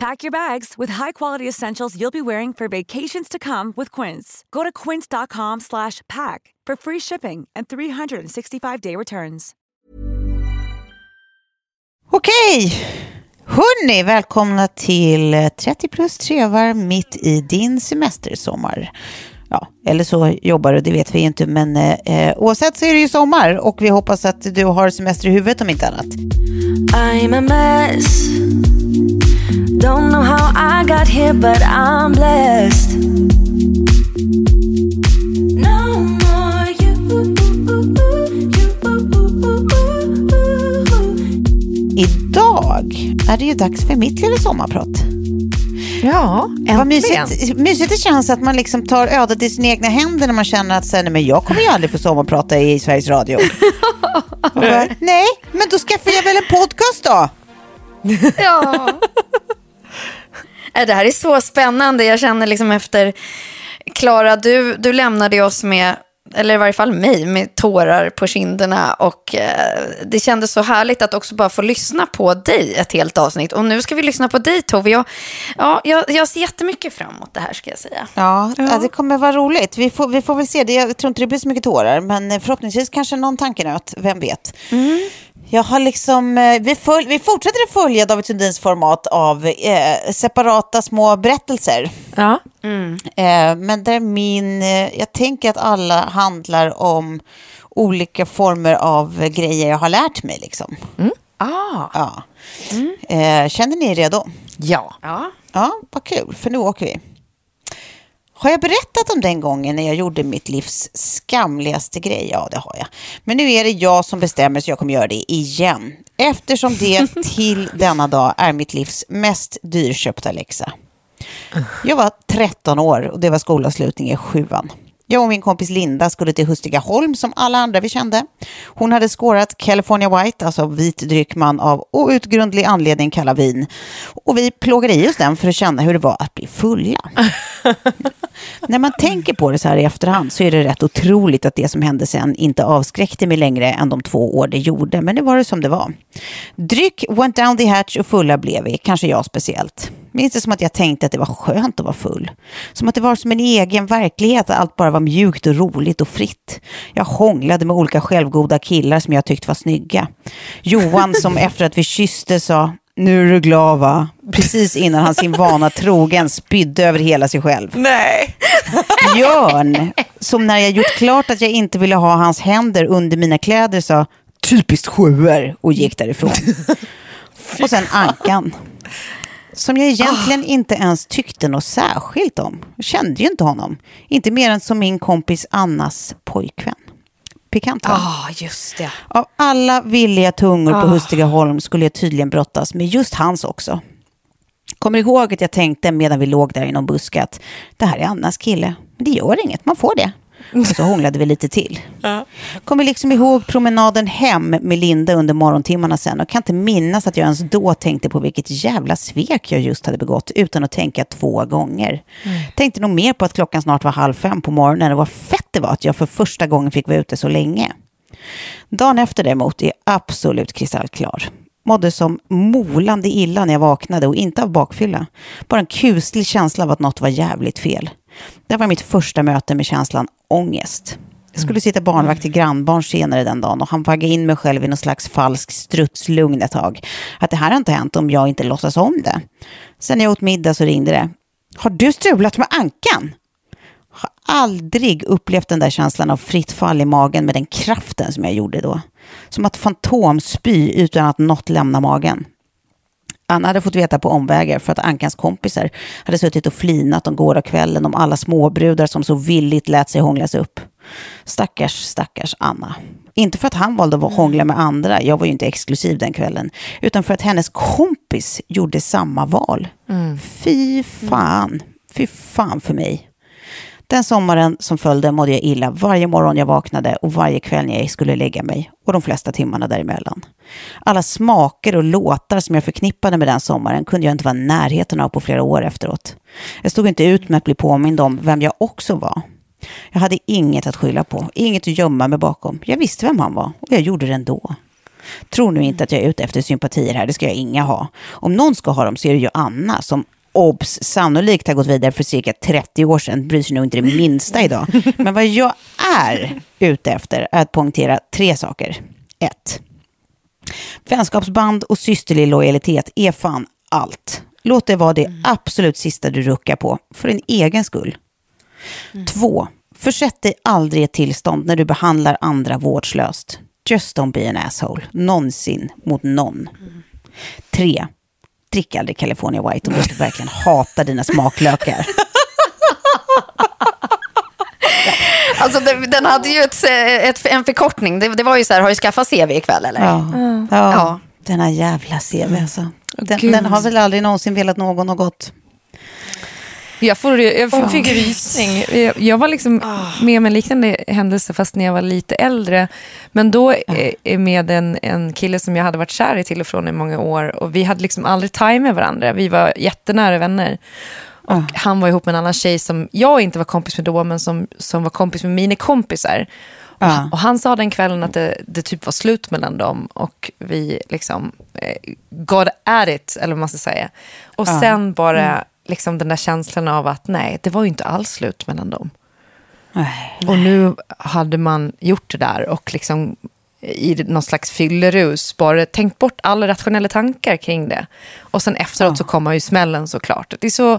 Pack your bags with high-quality essentials you'll be wearing for vacations to come with Quince. Go to quince.com slash pack for free shipping and 365-day returns. Okej, hörni, välkomna till 30 plus trevar mitt i din semestersommar. Ja, eller så jobbar du, det vet vi inte, men eh, oavsett så är det ju sommar och vi hoppas att du har semester i huvudet om inte annat. Don't know how I got here, but I'm blessed. No more you. Idag är det ju dags för mitt lilla sommarprat. Ja, Vad äntligen. mysigt, mysigt det känns att man liksom tar ödet i sina egna händer när man känner att nej, men jag kommer ju aldrig få sommarprata i Sveriges Radio. Bara, nej, men då skaffar jag väl en podcast då. Ja. Äh, Det här är så spännande. Jag känner liksom efter Klara, du, du lämnade oss med, eller i varje fall mig, med tårar på kinderna. Och eh, det kändes så härligt att också bara få lyssna på dig ett helt avsnitt. Och nu ska vi lyssna på dig Tove. Jag, ja, jag, jag ser jättemycket fram emot det här ska jag säga. Ja, ja. det kommer vara roligt. Vi får, vi får väl se. Det, jag tror inte det blir så mycket tårar, men förhoppningsvis kanske någon tankenöt. Vem vet? Jag har liksom, eh, vi, följ, vi fortsätter att följa David Sundins format av eh, separata små berättelser. Ja. Eh, men där min, eh, jag tänker att alla handlar om olika former av grejer jag har lärt mig. Liksom. Ah. Ja. Eh, känner ni er redo? Ja. ja. Ja, vad kul, för nu åker vi. Har jag berättat om den gången när jag gjorde mitt livs skamligaste grej? Ja, det har jag. Men nu är det jag som bestämmer så jag kommer göra det igen. Eftersom det till denna dag är mitt livs mest dyrköpta läxa. Jag var 13 år och det var skolavslutning i sjuan. Jag och min kompis Linda skulle till Hustigaholm som alla andra vi kände. Hon hade skårat California White, alltså vit dryck man av outgrundlig anledning kallar vin. Och vi plågade i oss den för att känna hur det var att bli fulla. När man tänker på det så här i efterhand så är det rätt otroligt att det som hände sen inte avskräckte mig längre än de två år det gjorde. Men det var det som det var. Dryck went down the hatch och fulla blev vi, kanske jag speciellt. Minns det som att jag tänkte att det var skönt att vara full. Som att det var som en egen verklighet, att allt bara var mjukt och roligt och fritt. Jag hånglade med olika självgoda killar som jag tyckte var snygga. Johan som efter att vi kysste sa nu är du glad va? Precis innan han sin vana trogen spydde över hela sig själv. Nej. Björn, som när jag gjort klart att jag inte ville ha hans händer under mina kläder sa typiskt sjuor och gick därifrån. Och sen Ankan, som jag egentligen inte ens tyckte något särskilt om. Jag kände ju inte honom. Inte mer än som min kompis Annas pojkvän. Pikant va? Ah, just det. Av alla villiga tungor på Hustigaholm skulle jag tydligen brottas med just hans också. Kommer ihåg att jag tänkte medan vi låg där i någon buske att det här är Annas kille. Men det gör inget, man får det. Och så hånglade vi lite till. Kommer liksom ihåg promenaden hem med Linda under morgontimmarna sen och kan inte minnas att jag ens då tänkte på vilket jävla svek jag just hade begått utan att tänka två gånger. Tänkte nog mer på att klockan snart var halv fem på morgonen och vad fett det var att jag för första gången fick vara ute så länge. Dagen efter däremot är absolut kristallklar. Mådde som molande illa när jag vaknade och inte av bakfylla. Bara en kuslig känsla av att något var jävligt fel. Det var mitt första möte med känslan ångest. Jag skulle sitta barnvakt till grannbarn senare den dagen och han vaggade in mig själv i någon slags falsk strutslugn ett tag. Att det här har inte hänt om jag inte låtsas om det. Sen när jag åt middag så ringde det. Har du strulat med ankan? Har aldrig upplevt den där känslan av fritt fall i magen med den kraften som jag gjorde då. Som att fantomspy utan att något lämna magen. Anna hade fått veta på omvägar för att Ankans kompisar hade suttit och flinat om gårdagskvällen om alla småbrudar som så villigt lät sig hånglas upp. Stackars, stackars Anna. Inte för att han valde att hångla med andra, jag var ju inte exklusiv den kvällen, utan för att hennes kompis gjorde samma val. Fy fan, fy fan för mig. Den sommaren som följde mådde jag illa varje morgon jag vaknade och varje kväll när jag skulle lägga mig och de flesta timmarna däremellan. Alla smaker och låtar som jag förknippade med den sommaren kunde jag inte vara i närheten av på flera år efteråt. Jag stod inte ut med att bli påmind om vem jag också var. Jag hade inget att skylla på, inget att gömma mig bakom. Jag visste vem han var och jag gjorde det ändå. Tror nu inte att jag är ute efter sympatier här, det ska jag inga ha. Om någon ska ha dem så är det ju Anna som obs, sannolikt har gått vidare för cirka 30 år sedan, bryr sig nog inte det minsta idag. Men vad jag är ute efter är att poängtera tre saker. Ett. Vänskapsband och systerlig lojalitet är fan allt. Låt det vara det absolut sista du ruckar på, för din egen skull. Två. Försätt dig aldrig i ett tillstånd när du behandlar andra vårdslöst. Just don't be an asshole. Någonsin mot någon. Tre. Drick aldrig California White om du verkligen hatar dina smaklökar. Alltså den hade ju ett, ett, en förkortning. Det, det var ju så här, har du skaffat CV ikväll eller? Ja, ja. Ja. denna jävla CV alltså. Den, den har väl aldrig någonsin velat någon något gott. Jag, får, jag fick rysning. Jag, jag var liksom med om en liknande händelse fast när jag var lite äldre. Men då eh, med en, en kille som jag hade varit kär i till och från i många år. Och vi hade liksom aldrig time med varandra. Vi var jättenära vänner. Och han var ihop med en annan tjej som jag inte var kompis med då, men som, som var kompis med mina kompisar. Och, och han sa den kvällen att det, det typ var slut mellan dem och vi liksom eh, got at it, eller vad man ska säga. Och sen bara liksom den där känslan av att nej, det var ju inte alls slut mellan dem. Nej. Och nu hade man gjort det där och liksom i någon slags fyllerus bara tänkt bort alla rationella tankar kring det. Och sen efteråt så kommer ju smällen såklart. Det är så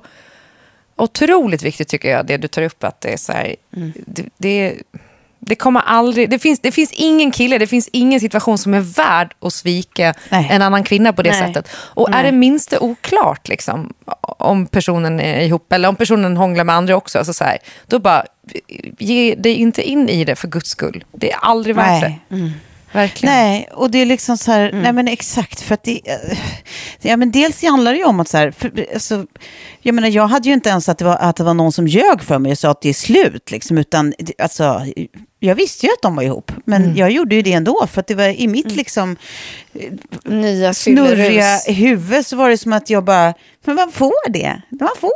otroligt viktigt tycker jag, det du tar upp, att det är så här, det, det, det kommer aldrig, det finns, det finns ingen kille, det finns ingen situation som är värd att svika Nej. en annan kvinna på det Nej. sättet. Och är det minsta oklart liksom, om personen är ihop, eller om personen hånglar med andra också, alltså så här, då bara, ge dig inte in i det för guds skull. Det är aldrig värt Nej. det. Verkligen. Nej, och det är liksom så här, nej men exakt, för att det, eh, ja men dels handlar det ju om att så här, för, alltså, jag menar jag hade ju inte ens att det var, att det var någon som ljög för mig och sa att det är slut, liksom, utan alltså, jag visste ju att de var ihop, men jag gjorde ju det ändå, för att det var i mitt liksom Nya snurriga huvud så var det som att jag bara, men man får det, man får.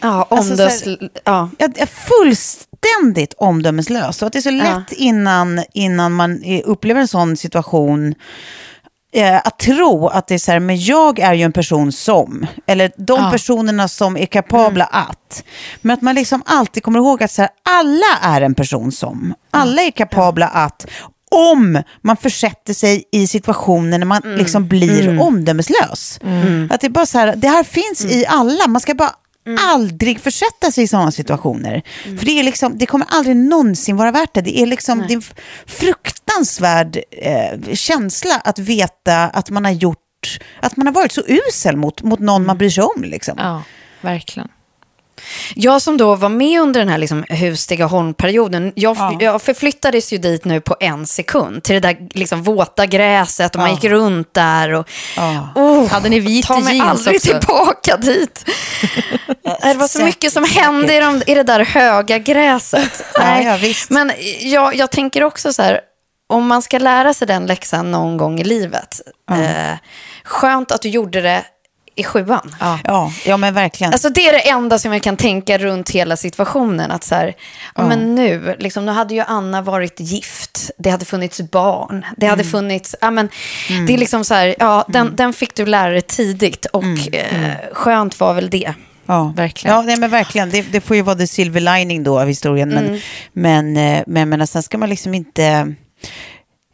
Ja, Alltså, så här- ja. Jag är fullständigt omdömeslös. Och att det är så lätt innan, innan man eh, upplever en sån situation eh, att tro att det är så här, men jag är ju en person som, eller de personerna som är kapabla att. Men att man liksom alltid kommer ihåg att så här, alla är en person som. Alla är kapabla att, om man försätter sig i situationer när man liksom blir omdömeslös. Att det är bara så här, det här finns i alla, man ska bara aldrig försätta sig i sådana situationer. För det, är liksom, det kommer aldrig någonsin vara värt det. Det är, liksom, det är en fruktansvärd eh, känsla att veta att man har gjort, att man har varit så usel mot, mot någon man bryr sig om. Liksom. Ja, verkligen. Jag som då var med under den här liksom Hustigaholm-perioden, jag, Ja. jag förflyttades ju dit nu på en sekund, till det där liksom våta gräset och man Ja. gick runt där. Och, Ja. oh, Hade ni vita ta mig jeans aldrig också? tillbaka dit. det var så mycket som hände i, de, i det där höga gräset. Ja. Men jag, jag tänker också så här, om man ska lära sig den läxan någon gång i livet, eh, skönt att du gjorde det i sjuan. Ja, ja, men verkligen. Alltså det är det enda som jag kan tänka runt hela situationen. Att så här, ja. men nu, liksom, nu hade ju Anna varit gift, det hade funnits barn, det hade Mm. funnits, ja men det är liksom så här, ja den, den fick du lära dig tidigt och Eh, skönt var väl det. Ja, Verkligen. Ja, nej, men verkligen. Det, det får ju vara the silver lining då av historien. Men, men, eh, men, men sen ska man liksom inte...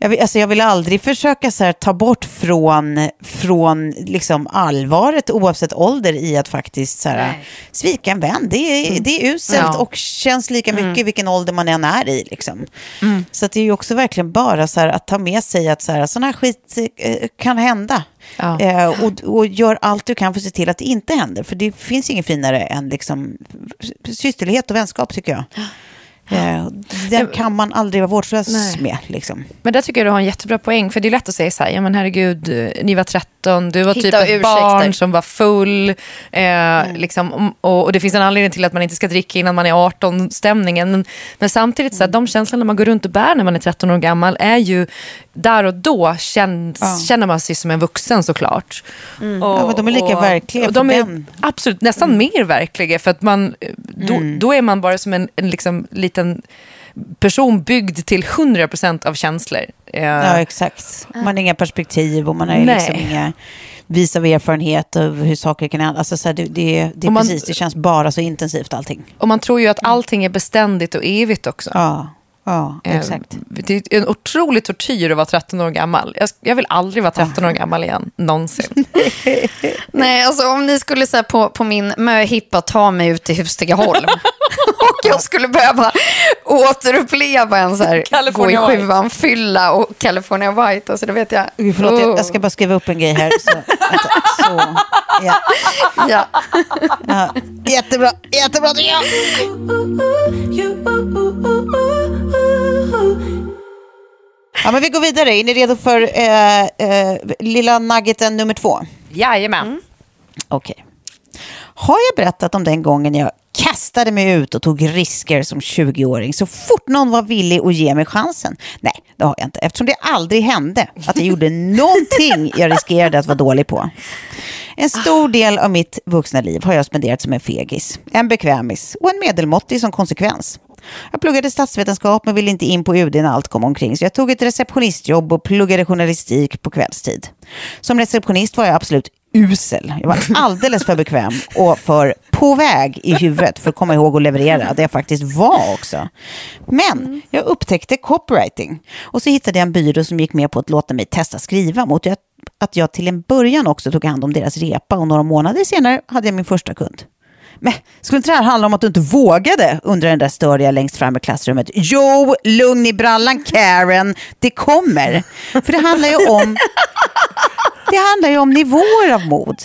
Jag vill, alltså jag vill aldrig försöka så här, ta bort från, från liksom allvaret oavsett ålder i att faktiskt så här, svika en vän. Det är, det är uselt Ja. och känns lika mycket vilken ålder man än är i. Liksom. Så att det är ju också verkligen bara så här, att ta med sig att så här, här skit eh, kan hända. Ja. Eh, och, och gör allt du kan för att se till att det inte händer. För det finns inget finare än liksom, systerlighet och vänskap tycker jag. Eh, den kan man aldrig vara vårdslös Nej. med. Liksom. Men där tycker jag du har en jättebra poäng. För det är lätt att säga så här, ja men herregud, eh, ni var 13, du var Hitta typ ett ursäkter. barn som var full. Eh, liksom, och, och det finns en anledning till att man inte ska dricka innan man är 18-stämningen. Men, men samtidigt, så här, de känslorna man går runt och bär när man är 13 år gammal är ju, där och då känns, Ja. känner man sig som en vuxen såklart. Och, Ja, men de är lika verkliga och de är den. absolut nästan mer verkliga. För att man, då, Mm. då är man bara som en, en liksom, liten person byggd till 100% av känslor. Eh, Ja, exakt. Man har inga perspektiv och man har liksom inga vis av erfarenhet av hur saker kan hända. Alltså, så här, det, det, det är Och man- precis, det känns bara så intensivt allting. Och man tror ju att allting är beständigt och evigt också. Ja, ja Eh, exakt. Det är en otrolig tortyr att vara 13 år gammal. Jag, jag vill aldrig vara 13 år gammal igen, någonsin. Nej, alltså om ni skulle så här, på, på min möhippa ta mig ut till Hustigaholm och jag skulle behöva återuppleva en så här, gå i California sjuan, fylla och California White, alltså det vet jag. Förlåt, jag, Oh. jag ska bara skriva upp en grej här. Så, vänta, så, ja, Ja. ja. Jättebra, jättebra tycker jag. Ja, men vi går vidare. Är ni redo för eh, eh, lilla nuggeten nummer två? Jajamän. Okej. Har jag berättat om den gången jag kastade mig ut och tog risker som 20-åring så fort någon var villig att ge mig chansen? Nej, det har jag inte. Eftersom det aldrig hände att jag gjorde någonting jag riskerade att vara dålig på. En stor del av mitt vuxna liv har jag spenderat som en fegis, en bekvämis och en medelmåttig som konsekvens. Jag pluggade statsvetenskap men ville inte in på UD när allt kom omkring så jag tog ett receptionistjobb och pluggade journalistik på kvällstid. Som receptionist var jag absolut usel. Jag var alldeles för bekväm och för på väg i huvudet för att komma ihåg att leverera, det jag faktiskt var också. Men jag upptäckte copywriting och så hittade jag en byrå som gick med på att låta mig testa skriva mot att- jag till en början också tog hand om deras repa och några månader senare hade jag min första kund. Men skulle inte det här handla om att du inte vågade? undrar den där störiga längst fram i klassrummet. Jo, lugn i brallan Karen, det kommer. För det handlar ju om, det handlar ju om nivåer av mod.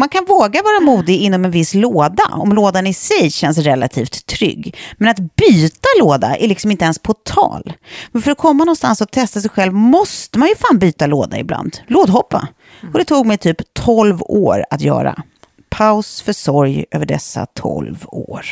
Man kan våga vara modig inom en viss låda om lådan i sig känns relativt trygg. Men att byta låda är liksom inte ens på tal. Men för att komma någonstans och testa sig själv måste man ju fan byta låda ibland. Lådhoppa. Och det tog mig typ 12 år att göra. Paus för sorg över dessa 12 år.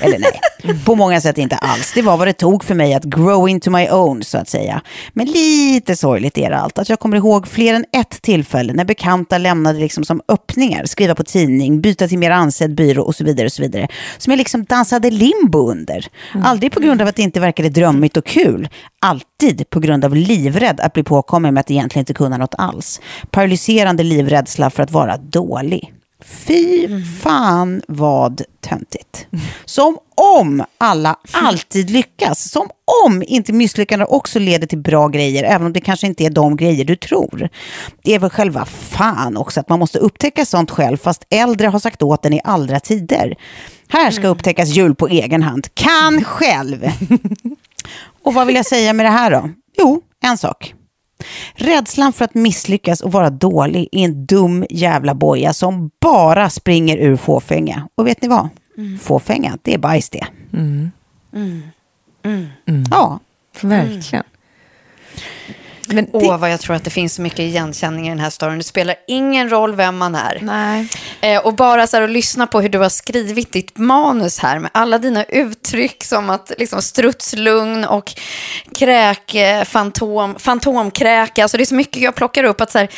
Eller nej, på många sätt inte alls. Det var vad det tog för mig att grow into my own, så att säga. Men lite sorgligt är det allt. Att jag kommer ihåg fler än ett tillfälle när bekanta lämnade liksom som öppningar, skriva på tidning, byta till mer ansedd byrå och så vidare. och så vidare. Som jag liksom dansade limbo under. Aldrig på grund av att det inte verkade drömmigt och kul. Alltid på grund av livrädd att bli påkommen med att egentligen inte kunna något alls. Paralyserande livrädsla för att vara dålig. Fy fan vad töntigt. Som om alla alltid lyckas. Som om inte misslyckanden också leder till bra grejer, även om det kanske inte är de grejer du tror. Det är väl själva fan också att man måste upptäcka sånt själv, fast äldre har sagt åt en i allra tider. Här ska upptäckas jul på egen hand. Kan själv. Och vad vill jag säga med det här då? Jo, en sak. Rädslan för att misslyckas och vara dålig är en dum jävla boja som bara springer ur fåfänga. Och vet ni vad? fåfänga. Det är bajs det. Ja. Verkligen. Men Åh, vad jag tror att det finns så mycket igenkänning i den här storyn. Det spelar ingen roll vem man är. nej. Eh, och bara så här att lyssna på hur du har skrivit ditt manus här med alla dina uttryck som att liksom strutslugn och kräk, fantom, fantomkräka. Alltså det är så mycket jag plockar upp. att så här,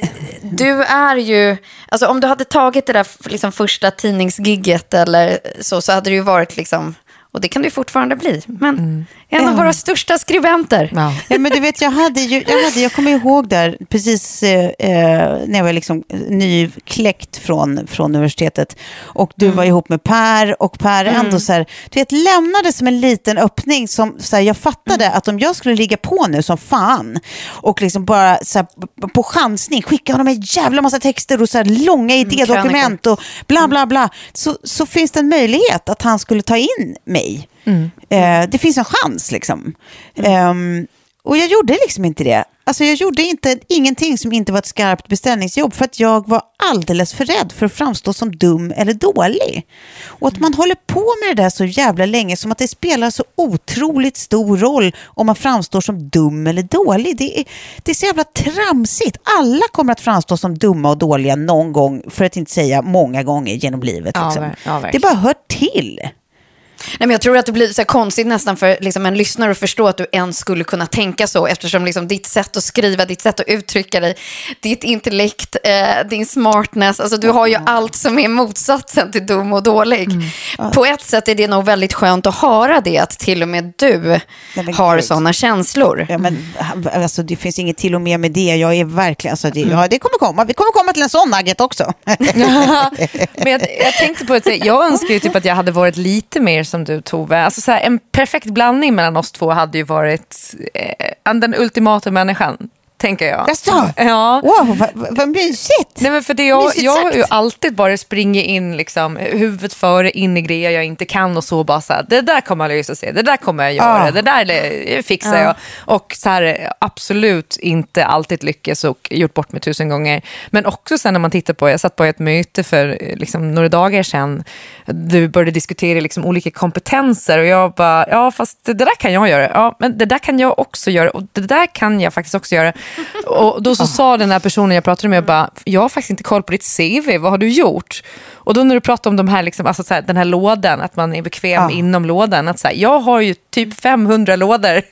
eh, du är ju, alltså om du hade tagit det där liksom första tidningsgigget eller så, så hade det ju varit liksom, och det kan ju fortfarande bli, men en av våra största skribenter. Ja. Ja, men du vet, jag hade ju, jag, hade, jag kommer ihåg där, precis eh, eh, när jag var liksom nykläckt från, från universitetet. Och du var ihop med Per och Per ändå så här, du vet, lämnade som en liten öppning som så här, jag fattade att om jag skulle ligga på nu som fan och liksom bara så här, på chansning skicka honom en jävla massa texter och så här, långa idédokument och bla bla bla. Så, så finns det en möjlighet att han skulle ta in mig. Eh, det finns en chans liksom. Ehm, och jag gjorde liksom inte det. Alltså jag gjorde inte, ingenting som inte var ett skarpt beställningsjobb för att jag var alldeles för rädd för att framstå som dum eller dålig. Och att man håller på med det där så jävla länge som att det spelar så otroligt stor roll om man framstår som dum eller dålig. Det är, det är så jävla tramsigt. Alla kommer att framstå som dumma och dåliga någon gång, för att inte säga många gånger genom livet. Ja, Liksom. ver- ja, det bara hör till. Nej, men jag tror att det blir så konstigt nästan för liksom en lyssnare att förstå att du ens skulle kunna tänka så eftersom liksom ditt sätt att skriva, ditt sätt att uttrycka dig, ditt intellekt, eh, din smartness, alltså du har ju allt som är motsatsen till dum och dålig. På ett sätt är det nog väldigt skönt att höra det, att till och med du men har sådana känslor. Ja, men, alltså, det finns inget till och med med det. Jag är verkligen, alltså, det, ja, det kommer komma. Vi kommer komma till en sån nugget också. Men jag, jag tänkte på att jag önskar ju typ att jag hade varit lite mer som du Tove. Alltså så här, en perfekt blandning mellan oss två hade ju varit eh, den ultimata människan, tänker jag. Jaså? Ja. Wow, vad, vad, mysigt! Nej, men för det jag, Mysigt jag har ju alltid bara springit in liksom, huvudet före in i grejer jag inte kan och så bara så här, det där kommer jag lösa sig, det där kommer jag göra, Ah. det där fixar jag. Och så här, absolut inte alltid lyckats och gjort bort mig tusen gånger. Men också sen när man tittar på, jag satt på ett möte för liksom, några dagar sedan, du började diskutera liksom, olika kompetenser och jag bara, ja fast det där kan jag göra, ja men det där kan jag också göra och det där kan jag faktiskt också göra. Och då så sa den här personen jag pratade med, bara, jag har faktiskt inte koll på ditt CV, vad har du gjort? Och då när du pratar om de här, liksom, alltså, så här, den här lådan, att man är bekväm Ja. inom lådan, att så här, jag har ju typ 500 lådor.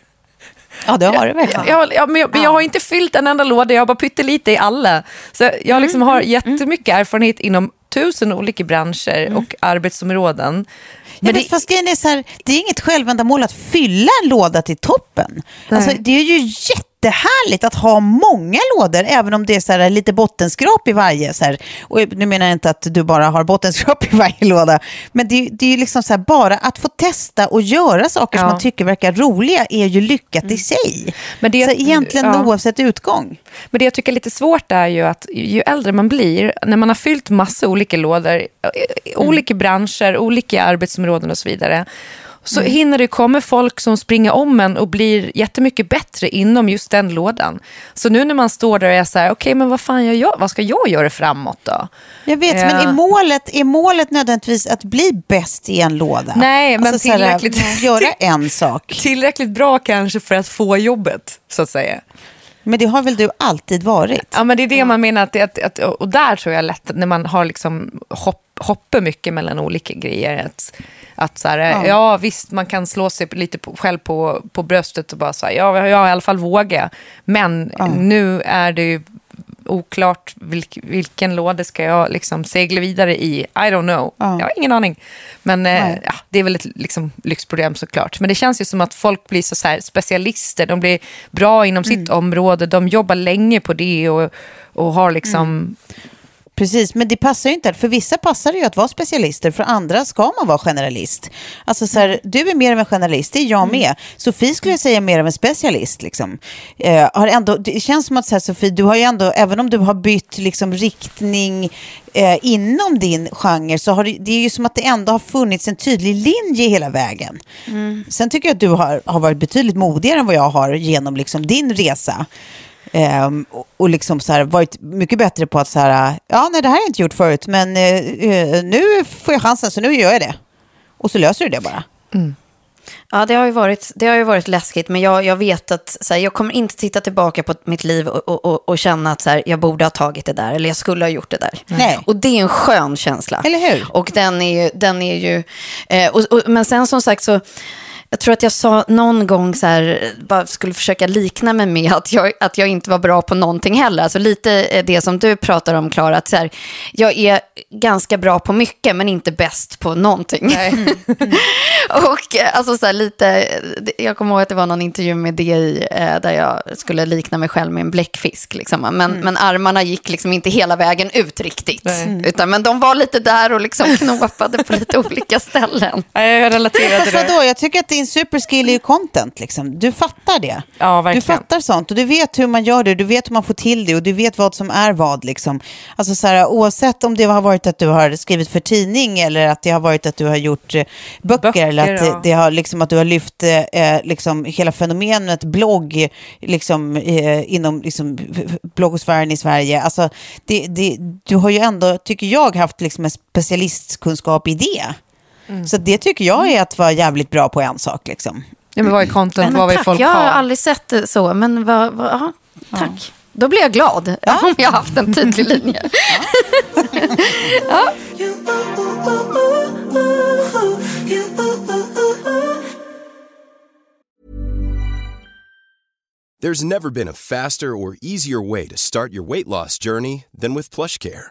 Ja, det har du verkligen. Jag, ja, men jag, men jag har inte fyllt en enda låda, jag har bara pyttelite i alla. Så jag liksom har jättemycket erfarenhet inom tusen olika branscher och arbetsområden. Men det, fast grejen är så här, det är inget självändamål att fylla en låda till toppen. Alltså, det är ju jättehärligt att ha många lådor, även om det är så här, lite bottenskrap i varje. Så här. Och nu menar jag inte att du bara har bottenskrap i varje låda, men det, det är ju liksom så här, bara att få testa och göra saker som Ja. Mm. man tycker verkar roliga är ju lyckat i sig. Men det- så egentligen ja. oavsett utgång. Men det jag tycker är lite svårt är ju att ju äldre man blir, när man har fyllt massa olika lådor, eh, olika branscher, olika arbetsområden och så vidare, så hinner det komma folk som springer om en och blir jättemycket bättre inom just den lådan. Så nu när man står där och är så här, okej men vad fan gör jag, vad ska jag göra framåt då? Jag vet, men Ja. är målet, är målet nödvändigtvis att bli bäst i en låda? Nej, men så här, tillräckligt- göra en sak. Tillräckligt bra kanske för att få jobbet, så att säga. Men det har väl du alltid varit? Ja, men det är det man menar. Att, att, och där tror jag lätt, när man har liksom hopp, hoppar mycket mellan olika grejer. Att, att så här, ja. visst, man kan slå sig lite på, själv på, på bröstet och bara säga, ja, jag har i alla fall vågat. Men nu är det ju oklart vilk, vilken låda ska jag liksom segla vidare i. I don't know. Jag har ingen aning. Men eh, ja, det är väl ett liksom, lyxproblem såklart. Men det känns ju som att folk blir så, så här, specialister. De blir bra inom sitt område. De jobbar länge på det och, och har liksom... Precis, men det passar ju inte. För vissa passar det ju att vara specialister, för andra ska man vara generalist. Alltså så här, du är mer av en generalist, det är jag med. Sofie skulle jag säga är mer av en specialist. Liksom. Eh, har ändå, det känns som att så här, Sofie, du har ju ändå, även om du har bytt liksom, riktning eh, inom din genre, så har det, det är ju som att det ändå har funnits en tydlig linje hela vägen. Sen tycker jag att du har, har varit betydligt modigare än vad jag har genom liksom, din resa. Ehm, och, liksom så här, varit mycket bättre på att så här, ja nej det här har jag inte gjort förut, men eh, nu får jag chansen så nu gör jag det. Och så löser du det bara. Ja, det har ju varit, det har ju varit läskigt, men jag, jag vet att så här, jag kommer inte titta tillbaka på mitt liv och, och, och, känna att så här, jag borde ha tagit det där, eller jag skulle ha gjort det där. Nej. Och det är en skön känsla. Eller hur? Och den är ju, den är ju eh, och, och, men sen som sagt så, jag tror att jag sa någon gång så här, bara skulle försöka likna mig med att jag, att jag inte var bra på någonting heller. Alltså lite eh, det som du pratar om, Klara, att så här, jag är ganska bra på mycket, men inte bäst på någonting. och eh, alltså så här, lite, jag kommer ihåg att det var någon intervju med DI eh, där jag skulle likna mig själv med en bläckfisk. Liksom. Men, men armarna gick liksom inte hela vägen ut riktigt. Nej. Utan, men de var lite där och liksom knåpade på lite olika ställen. Ja, jag relaterar till det. vadå, jag tycker att din superskill är ju content. Liksom. Du fattar det. Ja, du fattar sånt och du vet hur man gör det, du vet hur man får till det och du vet vad som är vad. Liksom. Alltså, så här, oavsett om det har varit att du har skrivit för tidning eller att det har varit att du har gjort eh, böcker, Böcker, eller att, eh, ja. det har, liksom, att du har lyft eh, liksom, hela fenomenet blogg liksom, eh, inom liksom, bloggosfären i Sverige. Alltså, det, det, du har ju ändå, tycker jag, haft liksom, en specialistkunskap i det. Mm. Så det tycker jag är att vara jävligt bra på en sak. Liksom. Ja, men vad är content? Men vad vill tack, folk jag har ha? aldrig sett det så, men vad, vad, aha, tack. Då blir jag glad om jag har haft en tydlig linje. There's never been a faster or easier way to start your weight loss journey than with PlushCare.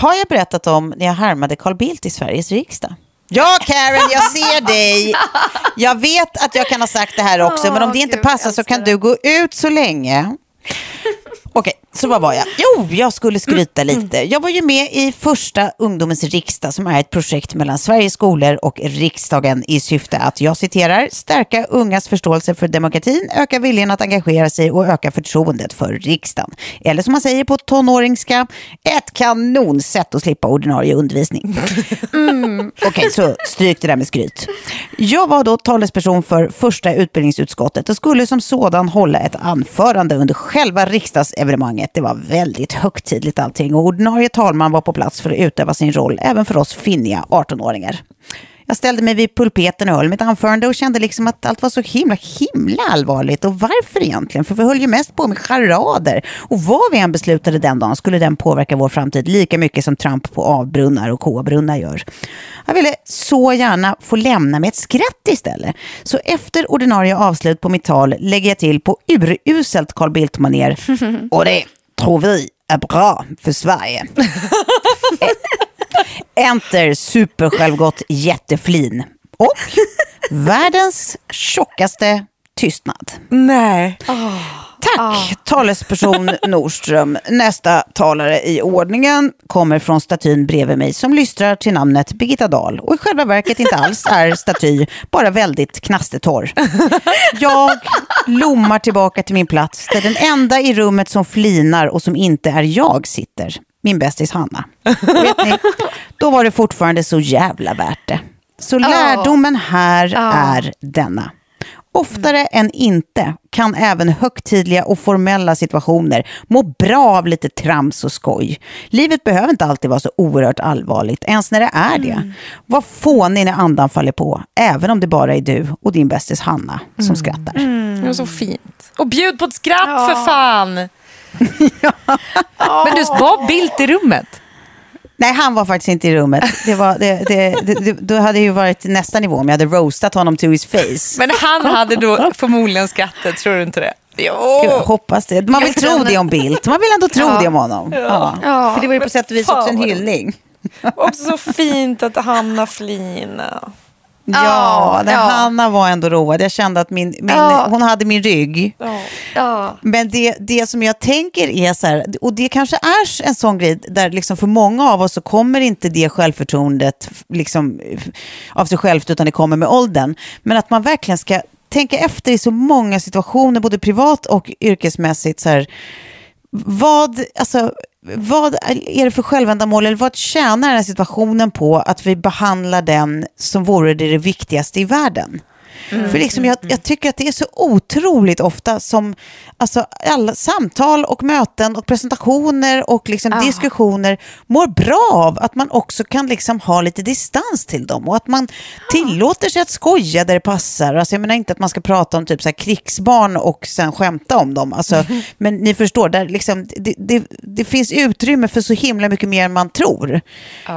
Har jag berättat om när jag härmade Carl Bildt i Sveriges riksdag? Ja, Karen, jag ser dig. Jag vet att jag kan ha sagt det här också, men om det inte Gud, passar så kan du gå ut så länge. Okej, så vad var jag? Jo, jag skulle skryta lite. Jag var ju med i första Ungdomens riksdag som är ett projekt mellan Sveriges skolor och riksdagen i syfte att, jag citerar, stärka ungas förståelse för demokratin, öka viljan att engagera sig och öka förtroendet för riksdagen. Eller som man säger på tonåringska, ett kanonsätt att slippa ordinarie undervisning. Okej, så stryk det där med skryt. Jag var då talesperson för första utbildningsutskottet och skulle som sådan hålla ett anförande under själva evenemanget. Det var väldigt högtidligt allting och ordinarie talman var på plats för att utöva sin roll även för oss finniga 18-åringar. Jag ställde mig vid pulpeten och höll mitt anförande och kände liksom att allt var så himla, himla allvarligt. Och varför egentligen? För vi höll ju mest på med charader. Och vad vi än beslutade den dagen skulle den påverka vår framtid lika mycket som Trump på avbrunnar och K-brunnar gör. Jag ville så gärna få lämna med ett skratt istället. Så efter ordinarie avslut på mitt tal lägger jag till på uruselt Carl Bildt-manér. Och det tror vi är bra för Sverige. Enter supersjälvgott jätteflin. Och världens tjockaste tystnad. Nej. Tack, talesperson Nordström. Nästa talare i ordningen kommer från statyn bredvid mig som lystrar till namnet Birgitta Dahl och i själva verket inte alls är staty, bara väldigt knastertorr. Jag lommar tillbaka till min plats där den enda i rummet som flinar och som inte är jag sitter. Min bästis Hanna. Ni, då var det fortfarande så jävla värt det. Så lärdomen här är denna. Oftare än inte kan även högtidliga och formella situationer må bra av lite trams och skoj. Livet behöver inte alltid vara så oerhört allvarligt, ens när det är det. Var fånig när andan faller på, även om det bara är du och din bästis Hanna som skrattar. Det var så fint. Och bjud på ett skratt för fan. Men du, var Bildt i rummet? Nej, han var faktiskt inte i rummet. Det var, det, det, det, det, då hade det ju varit nästa nivå om jag hade roastat honom to his face. Men han hade då förmodligen skrattat, tror du inte det? Jo. Jag hoppas det. Man vill tro det om Bildt. Man vill ändå tro Ja. det om honom. Ja. Ja. För det var ju på sätt och vis också en hyllning. Också så fint att Hanna flina. Ja, ja. Hanna var ändå road. Jag kände att min, min, Ja. hon hade min rygg. Ja. Men det, det som jag tänker är så här, och det kanske är en sån grej där liksom för många av oss så kommer inte det självförtroendet liksom av sig självt utan det kommer med åldern. Men att man verkligen ska tänka efter i så många situationer, både privat och yrkesmässigt. Så här, vad, alltså, vad är det för självändamål eller vad tjänar den här situationen på att vi behandlar den som vore det det viktigaste i världen? För liksom jag, jag tycker att det är så otroligt ofta som alltså, alla samtal och möten och presentationer och liksom diskussioner mår bra av att man också kan liksom ha lite distans till dem och att man tillåter sig att skoja där det passar. Alltså, jag menar inte att man ska prata om typ så här krigsbarn och sen skämta om dem. Alltså, men ni förstår, där liksom, det, det, det finns utrymme för så himla mycket mer än man tror.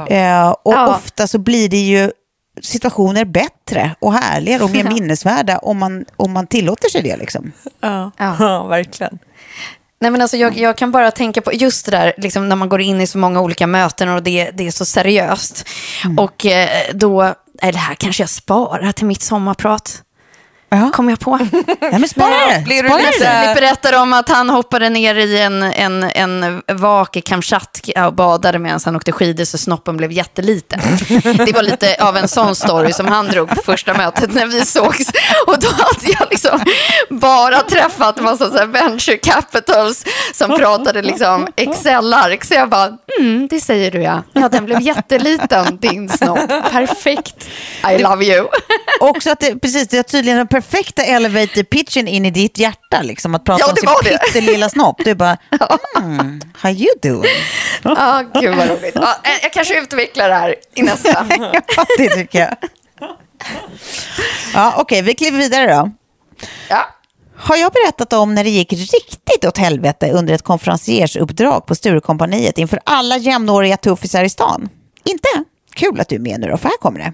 Eh, och Ja. ofta så blir det ju situationer bättre och härligare och mer minnesvärda om man, om man tillåter sig det. Liksom. Ja, Ja. ja verkligen. Nej, men alltså, jag, jag kan bara tänka på just det där liksom, när man går in i så många olika möten och det, det är så seriöst. Och eh, då, är det här kanske jag sparar till mitt sommarprat. Ja. Kom jag på. Ja, men spara det. Blir du Spara lite- det. Filip berättade om att han hoppade ner i en, en, en vak i Kamchatka och badade medan han åkte skidor så snoppen blev jätteliten. Det var lite av en sån story som han drog på första mötet när vi sågs. Och då hade jag liksom bara träffat massa så här venture capitals som pratade liksom Excel-ark. Så jag bara, mm, det säger du ja. Ja, den blev jätteliten, din snopp. Perfekt. I love you. Också att det, precis, det är tydligen perfekta elevator pitchen in i ditt hjärta. Liksom, att prata Ja, om sin pyttelilla snopp. Du bara, mm, how you doing? Ja, gud vad roligt. Eh, jag kanske utvecklar det här i nästa. ja, det tycker jag. Ja, Okej, vi kliver vidare då. Ja. Har jag berättat om när det gick riktigt åt helvete under ett konferenciersuppdrag på Sturecompagniet inför alla jämnåriga tuffisar i stan? Inte? Kul att du är med nu då, för här kommer det.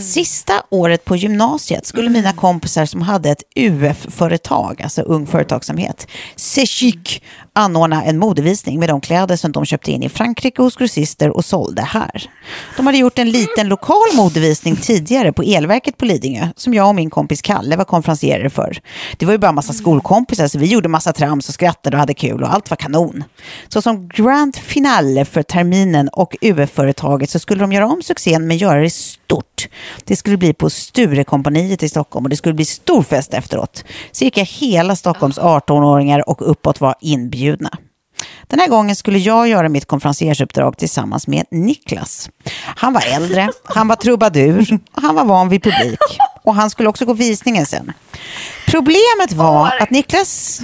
Sista året på gymnasiet skulle mina kompisar som hade ett UF-företag, alltså Ung Företagsamhet, Sechic, anordna en modevisning med de kläder som de köpte in i Frankrike hos grossister och sålde här. De hade gjort en liten lokal modevisning tidigare på Elverket på Lidingö, som jag och min kompis Kalle var konferencierer för. Det var ju bara massa skolkompisar, så vi gjorde massa trams och skrattade och hade kul och allt var kanon. Så som grand finale för terminen och UF-företaget så skulle de göra om succén men göra det stort. Det skulle bli på Sturecompagniet i Stockholm och det skulle bli stor fest efteråt. Cirka hela Stockholms 18-åringar och uppåt var inbjudna. Den här gången skulle jag göra mitt konferenciersuppdrag tillsammans med Niklas. Han var äldre, han var trubadur och han var van vid publik. Och han skulle också gå visningen sen. Problemet var att Niklas...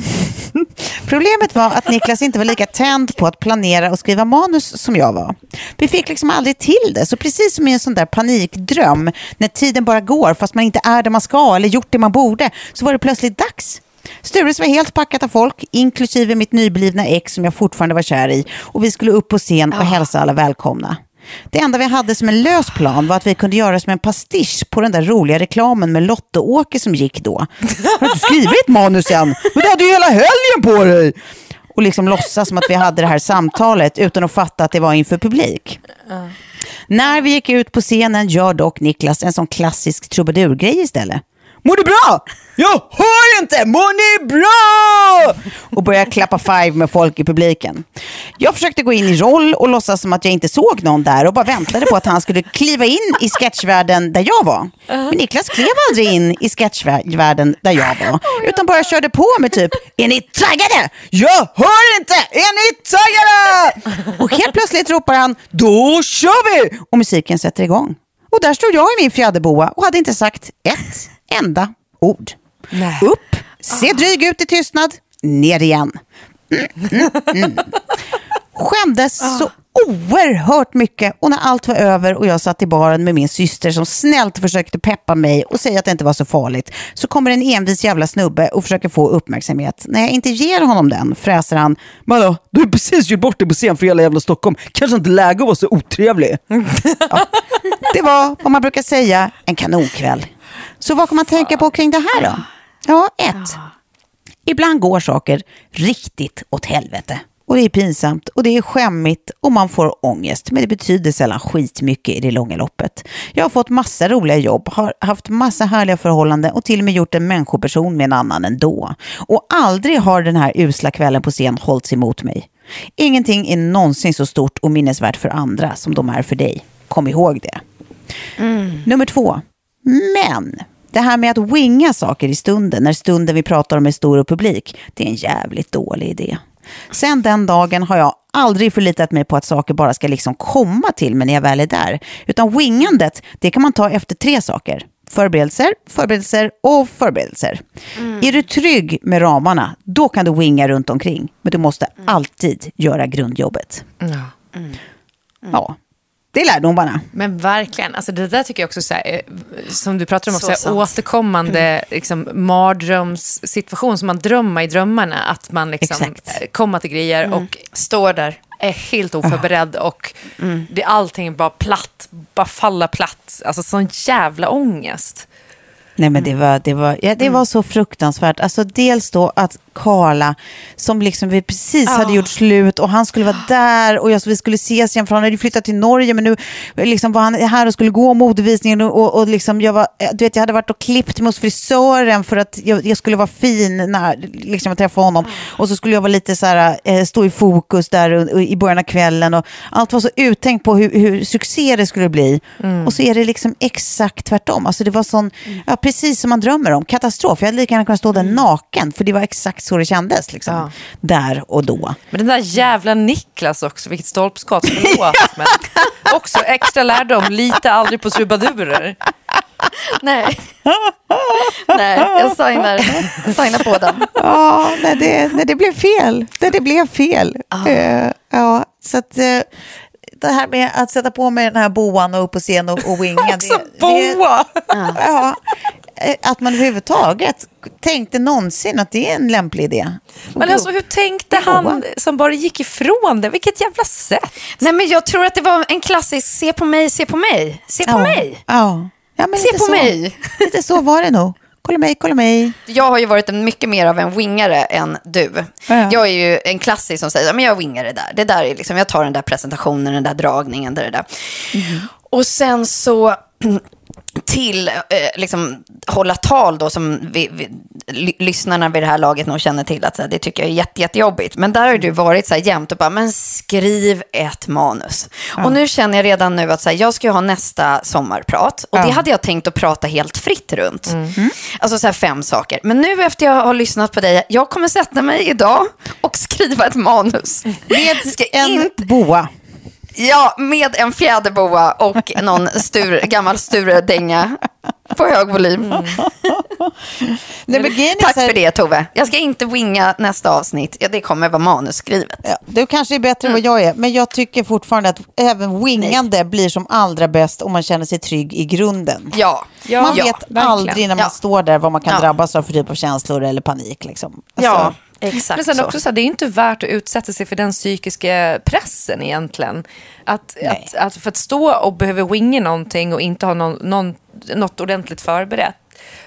Problemet var att Niklas inte var lika tänd på att planera och skriva manus som jag var. Vi fick liksom aldrig till det, så precis som i en sån där panikdröm, när tiden bara går fast man inte är där man ska eller gjort det man borde, så var det plötsligt dags. Stures var helt packat av folk, inklusive mitt nyblivna ex som jag fortfarande var kär i. Och vi skulle upp på scen och hälsa alla välkomna. Det enda vi hade som en lös plan var att vi kunde göra som en pastisch på den där roliga reklamen med Lotte-Åke som gick då. Har du inte skrivit ett manus än? Men du hade ju hela helgen på dig! Och liksom låtsas som att vi hade det här samtalet utan att fatta att det var inför publik. När vi gick ut på scenen gör dock Niklas en sån klassisk trubadurgrej istället. Mår du bra? Jag hör inte! Mår ni bra? Och började klappa five med folk i publiken. Jag försökte gå in i roll och låtsas som att jag inte såg någon där och bara väntade på att han skulle kliva in i sketchvärlden där jag var. Men Niklas klev aldrig in i sketchvärlden där jag var, utan bara körde på med typ, är ni taggade? Jag hör inte! Är ni taggade? Och helt plötsligt ropar han, då kör vi! Och musiken sätter igång. Och där stod jag i min fjäderboa och hade inte sagt ett enda ord. Nej. Upp, se dryg ut i tystnad, ner igen. Mm, mm, mm. Skämdes så oerhört mycket och när allt var över och jag satt i baren med min syster som snällt försökte peppa mig och säga att det inte var så farligt så kommer en envis jävla snubbe och försöker få uppmärksamhet. När jag inte ger honom den fräser han Vadå, du har precis gjort bort dig på scen för hela jävla Stockholm. Kanske inte läge att vara så otrevlig. Ja. Det var vad man brukar säga en kanonkväll. Så vad kan man tänka på kring det här då? Ja, ett. Ibland går saker riktigt åt helvete. Och det är pinsamt och det är skämmigt och man får ångest. Men det betyder sällan skitmycket i det långa loppet. Jag har fått massa roliga jobb, har haft massa härliga förhållanden och till och med gjort en människoperson med en annan ändå. Och aldrig har den här usla kvällen på scen hållits emot mig. Ingenting är någonsin så stort och minnesvärt för andra som de är för dig. Kom ihåg det. Nummer två. Men det här med att winga saker i stunden, när stunden vi pratar om är stor och publik, det är en jävligt dålig idé. Sen den dagen har jag aldrig förlitat mig på att saker bara ska liksom komma till mig när jag väl är där. Utan wingandet, det kan man ta efter tre saker. Förberedelser, förberedelser och förberedelser. Är du trygg med ramarna, då kan du winga runt omkring. Men du måste alltid göra grundjobbet. Ja. Ja, det är lärdomarna. Men verkligen, alltså det där tycker jag också, så här, eh, som du pratar om, Så så här, återkommande liksom, mardrömssituation som man drömmer i drömmarna. Att man liksom, Exakt. eh, kommer till grejer och Står där. är helt oförberedd och det, allting är bara platt, bara falla platt. Alltså sån jävla ångest. Nej men det var, det var, ja, det var så fruktansvärt. Alltså dels då att Karla, som liksom vi precis hade gjort slut och han skulle vara där och jag, vi skulle ses igen för han hade flyttat till Norge men nu liksom var han här och skulle gå modevisningen och, och, och liksom jag var, du vet jag hade varit och klippt mig hos frisören för att jag, jag skulle vara fin när liksom jag träffade honom. Och så skulle jag vara lite så här, eh, stå i fokus där och, och i början av kvällen och allt var så uttänkt på hur, hur succé det skulle bli. Och så är det liksom exakt tvärtom. Alltså det var sån, ja, precis som man drömmer om, katastrof. Jag hade lika gärna kunnat stå där naken för det var exakt så det kändes liksom, Ja. där och då. Men den där jävla Niklas också, vilket stolpskott, förlåt. men också extra lärdom, lita aldrig på trubadurer. Nej. Nej, jag signar, signar på den. Ja, nej, det, nej, det blev fel. Nej, det blev fel. Eh, ja, så att, eh, det här med att sätta på mig den här boan och upp på scen och, och winga. Också det, boa! Det, ja, att man överhuvudtaget tänkte någonsin att det är en lämplig idé. Men alltså hur tänkte han som bara gick ifrån det? Vilket jävla sätt. Nej, men jag tror att det var en klassisk se på mig, se på mig, se på ja. mig. Ja. Ja, men Se lite på så. mig. Lite så var det nog. Kolla mig, kolla mig. Jag har ju varit en mycket mer av en wingare än du. Ja. Jag är ju en klassisk som säger, men jag wingar det där. Det där är liksom, jag tar den där presentationen, den där dragningen, det där. Och sen så till eh, liksom, hålla tal då som vi, vi, ly- lyssnarna vid det här laget nog känner till att så här, det tycker jag är jätte, jättejobbigt. Men där har du varit så här jämt och bara, men skriv ett manus. Och nu känner jag redan nu att så här, jag ska ju ha nästa sommarprat och det hade jag tänkt att prata helt fritt runt. Alltså så här fem saker. Men nu efter jag har lyssnat på dig, jag kommer sätta mig idag och skriva ett manus. Med Ska en inte- boa. Ja, med en fjäderboa och någon stur, gammal Sture-dänga på hög volym. Nej, är Tack för det Tove. Jag ska inte winga nästa avsnitt. Ja, det kommer vara manusskrivet. Ja, du kanske är bättre än vad jag är, men jag tycker fortfarande att även wingande blir som allra bäst om man känner sig trygg i grunden. Ja, Ja, man ja, vet verkligen. aldrig när man Ja. står där vad man kan Ja. drabbas av för typ av känslor eller panik. Liksom. ja Alltså, exakt Men sen så. också så här, det är inte värt att utsätta sig för den psykiska pressen egentligen. Att, att, att för att stå och behöva winga någonting och inte ha någon, någon, något ordentligt förberett.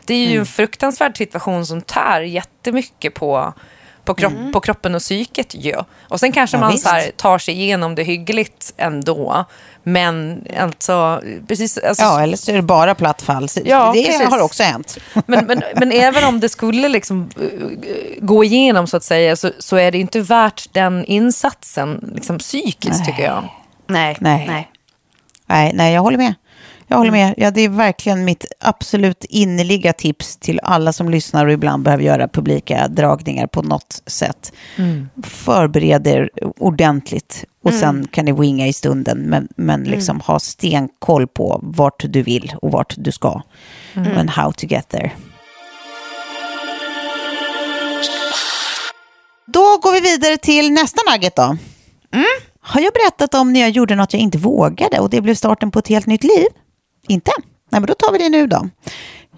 Det är ju Mm. en fruktansvärd situation som tär jättemycket på, på, kropp, på kroppen och psyket ju. Och sen kanske Ja, man visst. så här, tar sig igenom det hyggligt ändå. Men alltså, precis, alltså, Ja, eller så är det bara platt fall. Ja, det precis. har också hänt. men, men, men även om det skulle liksom eh, gå igenom så att säga så, så är det inte värt den insatsen liksom, psykiskt tycker jag. Nej. Nej. Nej. Nej, nej, jag håller med. Jag håller med. Ja, det är verkligen mitt absolut innerliga tips till alla som lyssnar och ibland behöver göra publika dragningar på något sätt. Förbered er ordentligt och sen kan ni winga i stunden, men, men liksom ha stenkoll på vart du vill och vart du ska. Men how to get there. Då går vi vidare till nästa nugget då. Har jag berättat om när jag gjorde något jag inte vågade och det blev starten på ett helt nytt liv? Inte? Nej, men då tar vi det nu då.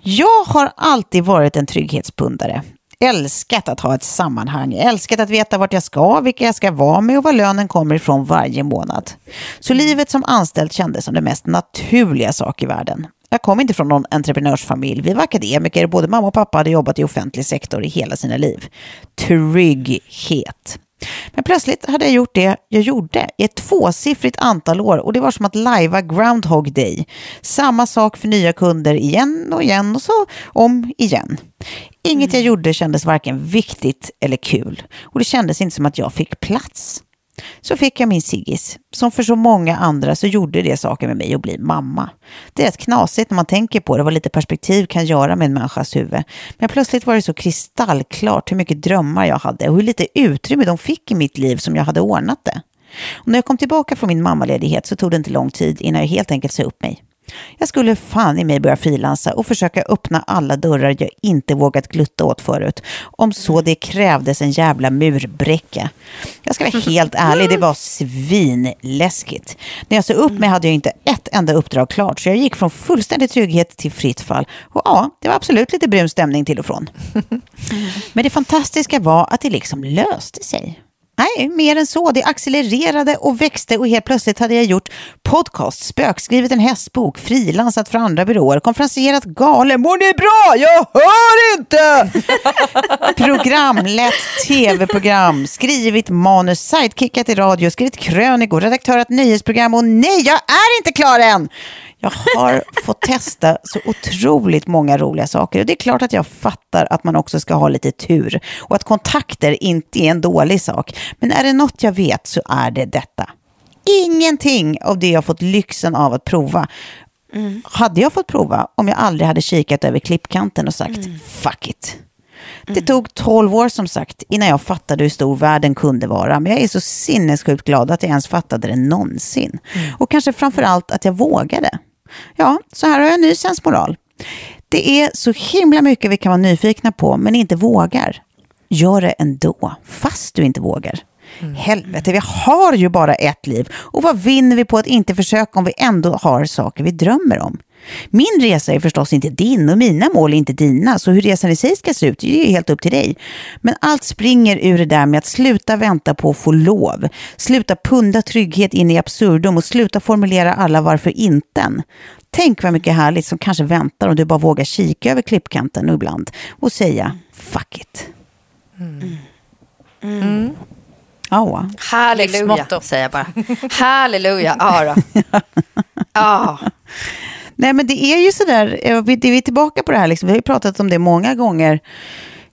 Jag har alltid varit en trygghetspundare. Älskat att ha ett sammanhang, älskat att veta vart jag ska, vilka jag ska vara med och var lönen kommer ifrån varje månad. Så livet som anställd kändes som det mest naturliga sak i världen. Jag kom inte från någon entreprenörsfamilj. Vi var akademiker. Både mamma och pappa hade jobbat i offentlig sektor i hela sina liv. Trygghet. Men plötsligt hade jag gjort det jag gjorde i ett tvåsiffrigt antal år och det var som att lajva Groundhog Day. Samma sak för nya kunder igen och igen och så om igen. Inget jag gjorde kändes varken viktigt eller kul och det kändes inte som att jag fick plats. Så fick jag min Siggis. Som för så många andra så gjorde det saker med mig att bli mamma. Det är rätt knasigt när man tänker på det, vad lite perspektiv kan göra med en människas huvud. Men plötsligt var det så kristallklart hur mycket drömmar jag hade och hur lite utrymme de fick i mitt liv som jag hade ordnat det. Och när jag kom tillbaka från min mammaledighet så tog det inte lång tid innan jag helt enkelt sa upp mig. Jag skulle fan i mig börja frilansa och försöka öppna alla dörrar jag inte vågat glutta åt förut. Om så det krävdes en jävla murbräcka. Jag ska vara helt ärlig, det var svinläskigt. När jag sa upp mig hade jag inte ett enda uppdrag klart, så jag gick från fullständig trygghet till fritt fall. Och ja, det var absolut lite brun stämning till och från. Men det fantastiska var att det liksom löste sig. Nej, mer än så. Det accelererade och växte och helt plötsligt hade jag gjort podcast, spökskrivit en hästbok, frilansat för andra byråer, konferenserat galen. Mår ni bra? Jag hör inte! Programlett tv-program, skrivit manus, sidekickat i radio, skrivit krönikor, redaktörat nyhetsprogram och nej, jag är inte klar än! Jag har fått testa så otroligt många roliga saker och det är klart att jag fattar att man också ska ha lite tur och att kontakter inte är en dålig sak. Men är det något jag vet så är det detta. Ingenting av det jag fått lyxen av att prova hade jag fått prova om jag aldrig hade kikat över klippkanten och sagt fuck it. Det tog 12 år som sagt innan jag fattade hur stor världen kunde vara. Men jag är så sinnessjukt glad att jag ens fattade det någonsin. Och kanske framför allt att jag vågade. Ja, så här har jag en ny sensmoral. Det är så himla mycket vi kan vara nyfikna på men inte vågar. Gör det ändå, fast du inte vågar. Helvete, vi har ju bara ett liv. Och vad vinner vi på att inte försöka om vi ändå har saker vi drömmer om? Min resa är förstås inte din och mina mål är inte dina, så hur resan i sig ska se ut det är ju helt upp till dig. Men allt springer ur det där med att sluta vänta på att få lov, sluta punda trygghet in i absurdum och sluta formulera alla varför inten. Tänk vad mycket härligt som kanske väntar om du bara vågar kika över klippkanten ibland och säga fuck it. Ja. Halleluja, Livsmotto. säger jag bara. Halleluja, ja då. Ja. Nej, men det är ju sådär, eh, vi, vi är tillbaka på det här, liksom. vi har ju pratat om det många gånger,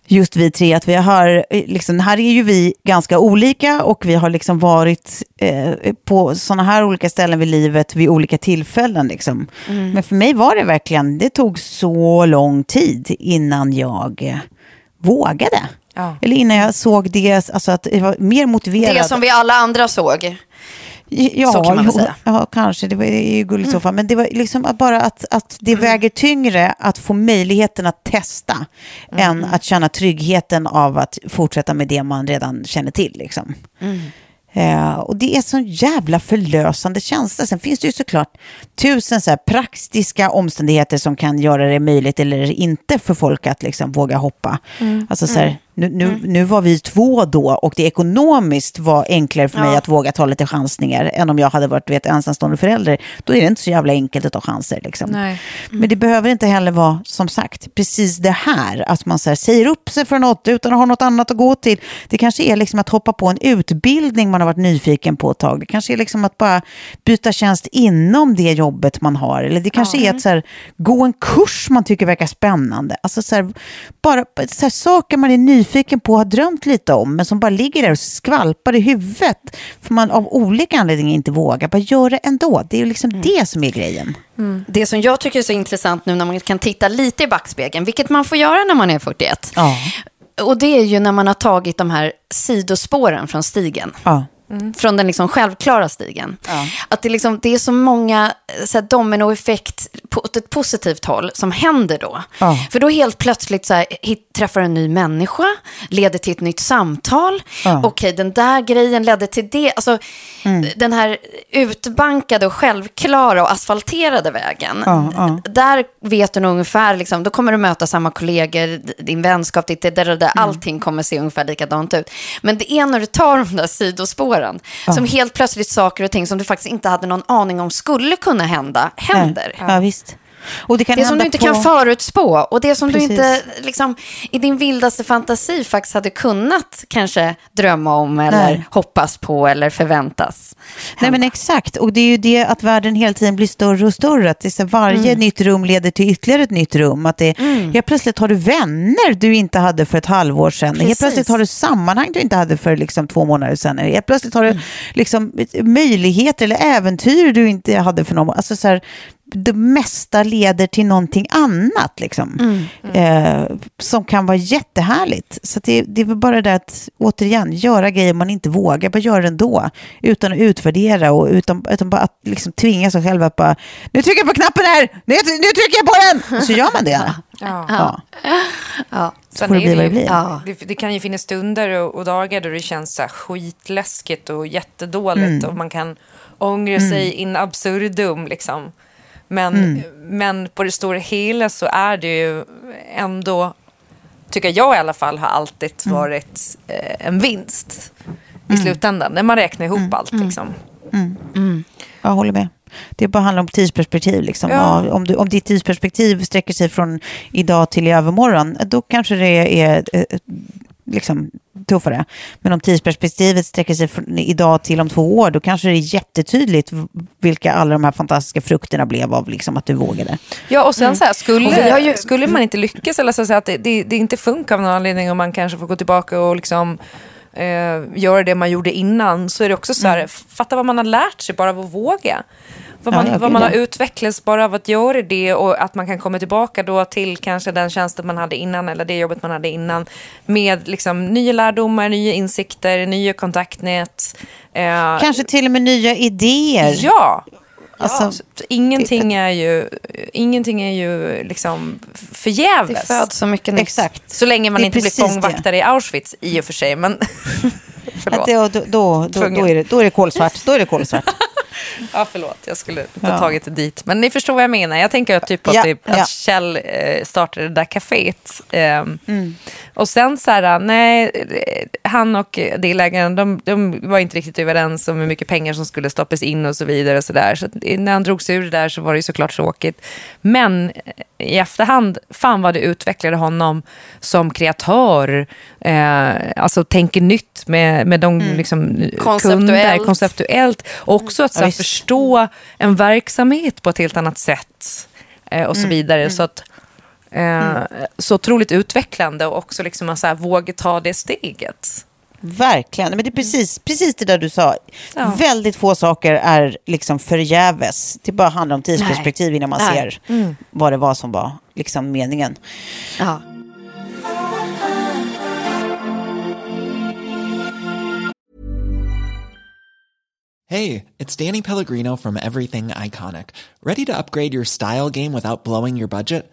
just vi tre, att vi har, eh, liksom, här är ju vi ganska olika och vi har liksom varit eh, på sådana här olika ställen vid livet vid olika tillfällen. Liksom. Men för mig var det verkligen, det tog så lång tid innan jag vågade. Ja. Eller innan jag såg det, alltså att jag var mer motiverad. Det som vi alla andra såg. Ja, Så kan man väl säga. Ja, kanske. Det är ju gulligt i så fall. Men det var liksom bara att, att det väger tyngre att få möjligheten att testa än att känna tryggheten av att fortsätta med det man redan känner till. Liksom. Eh, och det är så jävla förlösande känsla. Sen finns det ju såklart tusen så praktiska omständigheter som kan göra det möjligt eller inte för folk att liksom våga hoppa. Alltså så här, Nu, nu, nu var vi två då och det ekonomiskt var enklare för mig Ja. att våga ta lite chansningar än om jag hade varit vet, ensamstående förälder. Då är det inte så jävla enkelt att ta chanser. Liksom. Nej. Men det behöver inte heller vara, som sagt, precis det här. Att man så här, säger upp sig för något utan att ha något annat att gå till. Det kanske är liksom att hoppa på en utbildning man har varit nyfiken på ett tag. Det kanske är liksom att bara byta tjänst inom det jobbet man har. Eller det kanske är att så här, gå en kurs man tycker verkar spännande. Alltså så här, bara så här, saker man är nyfiken på och har drömt lite om, men som bara ligger där och skvalpar i huvudet. För man av olika anledningar inte vågar. Bara gör det ändå. Det är ju liksom det som är grejen. Det som jag tycker är så intressant nu när man kan titta lite i backspegeln, vilket man får göra när man är 41. Ja. Och det är ju när man har tagit de här sidospåren från stigen. Ja. Från den liksom självklara stigen. Att det, liksom, det är så många så här, dominoeffekt på åt ett positivt håll som händer då. Ja. För då helt plötsligt så här, hit, träffar en ny människa, leder till ett nytt samtal. Ja. Okej, den där grejen ledde till det. Alltså, Den här utbankade och självklara och asfalterade vägen. Ja, ja. Där vet du nog ungefär, liksom, då kommer du möta samma kollegor, din vänskap, ditt, där, det där, allting kommer se ungefär likadant ut. Men det är när du tar de där sidospåren, som helt plötsligt saker och ting som du faktiskt inte hade någon aning om skulle kunna hända, händer. Ja, visst. Och det kan Det som hända du inte på... kan förutspå och det som Precis. du inte liksom, i din vildaste fantasi faktiskt hade kunnat kanske drömma om eller Nej. hoppas på eller förväntas. Nej men exakt, och det är ju det att världen hela tiden blir större och större. Att det varje Mm. nytt rum leder till ytterligare ett nytt rum. Att det, Helt plötsligt har du vänner du inte hade för ett halvår sedan. Helt Precis. plötsligt har du sammanhang du inte hade för liksom två månader sedan. Helt plötsligt har du Mm. liksom möjligheter eller äventyr du inte hade för någon alltså så här, Det mesta leder till någonting annat liksom. Eh, som kan vara jättehärligt. Så det, det är väl bara det att, återigen, göra grejer man inte vågar, bara göra det ändå. Utan att utvärdera och utan, utan bara att liksom tvinga sig själv att bara, nu trycker jag på knappen här, nu, nu trycker jag på den! Och så gör man det. Ja. Ja. Ja. Så får det bli vad det blir. Ja. Det, det kan ju finnas stunder och, och dagar då det känns så skitläskigt och jättedåligt Mm. och man kan ångra sig in absurdum liksom. Men, Mm. men på det stora hela så är det ju ändå, tycker jag i alla fall, har alltid Mm. varit eh, en vinst i slutändan. När man räknar ihop Mm. allt liksom. Jag håller med. Det bara handlar om tidsperspektiv. Liksom. Ja. Ja, om, du, om ditt tidsperspektiv sträcker sig från idag till i övermorgon, då kanske det är eh, liksom, tuffare. Men om tidsperspektivet sträcker sig från idag till om två år, då kanske det är jättetydligt vilka alla de här fantastiska frukterna blev av liksom, att du vågade. Ja, och sen så här, skulle, ju- skulle man inte lyckas eller så att säga att det, det, det inte funkar av någon anledning och man kanske får gå tillbaka och liksom eh, göra det man gjorde innan så är det också så här, fatta vad man har lärt sig bara av att våga. Vad man, Ja, ja, vad man har ja. utvecklats bara av att göra det och att man kan komma tillbaka då till kanske den tjänsten man hade innan eller det jobbet man hade innan med liksom nya lärdomar, nya insikter, nya kontaktnät. Eh, Kanske till och med nya idéer. Ja, Alltså, så ingenting är ju, ingenting är ju liksom förgäves. Det föds så mycket nytt. exakt. Så länge man inte blir fångvaktare i Auschwitz i och för sig. Men förlåt. Att det, då, då, då, då, är det, då är det kolsvart. Då är det kolsvart. Ja, förlåt. Jag skulle inte Ja. tagit det dit. Men ni förstår vad jag menar. Jag tänker att, typ att, Ja, typ, att ja. Kjell eh, startade det där kaféet. Ehm, Mm. Och sen så här, nej, han och delägaren, de, de var inte riktigt överens om hur mycket pengar som skulle stoppas in och så vidare. Och så där. Så när han drog sig ur det där så var det ju såklart tråkigt. Men i efterhand, fan vad det utvecklade honom som kreatör. Eh, alltså tänker nytt med, med de liksom, Konceptuellt. kunder, konceptuellt. Och också att så Ja, förstå en verksamhet på ett helt annat sätt. Eh, och så Mm. vidare. Så att, eh, Så otroligt utvecklande och också liksom att så här, våga ta det steget. Verkligen. Men det är precis, precis det där du sa. Ja. Väldigt få saker är liksom förgäves. Det bara handlar om tidsperspektiv innan man Nej. ser vad det var som var liksom meningen. Ja. Hey, it's Danny Pellegrino from Everything Iconic. Ready to upgrade your style game without blowing your budget?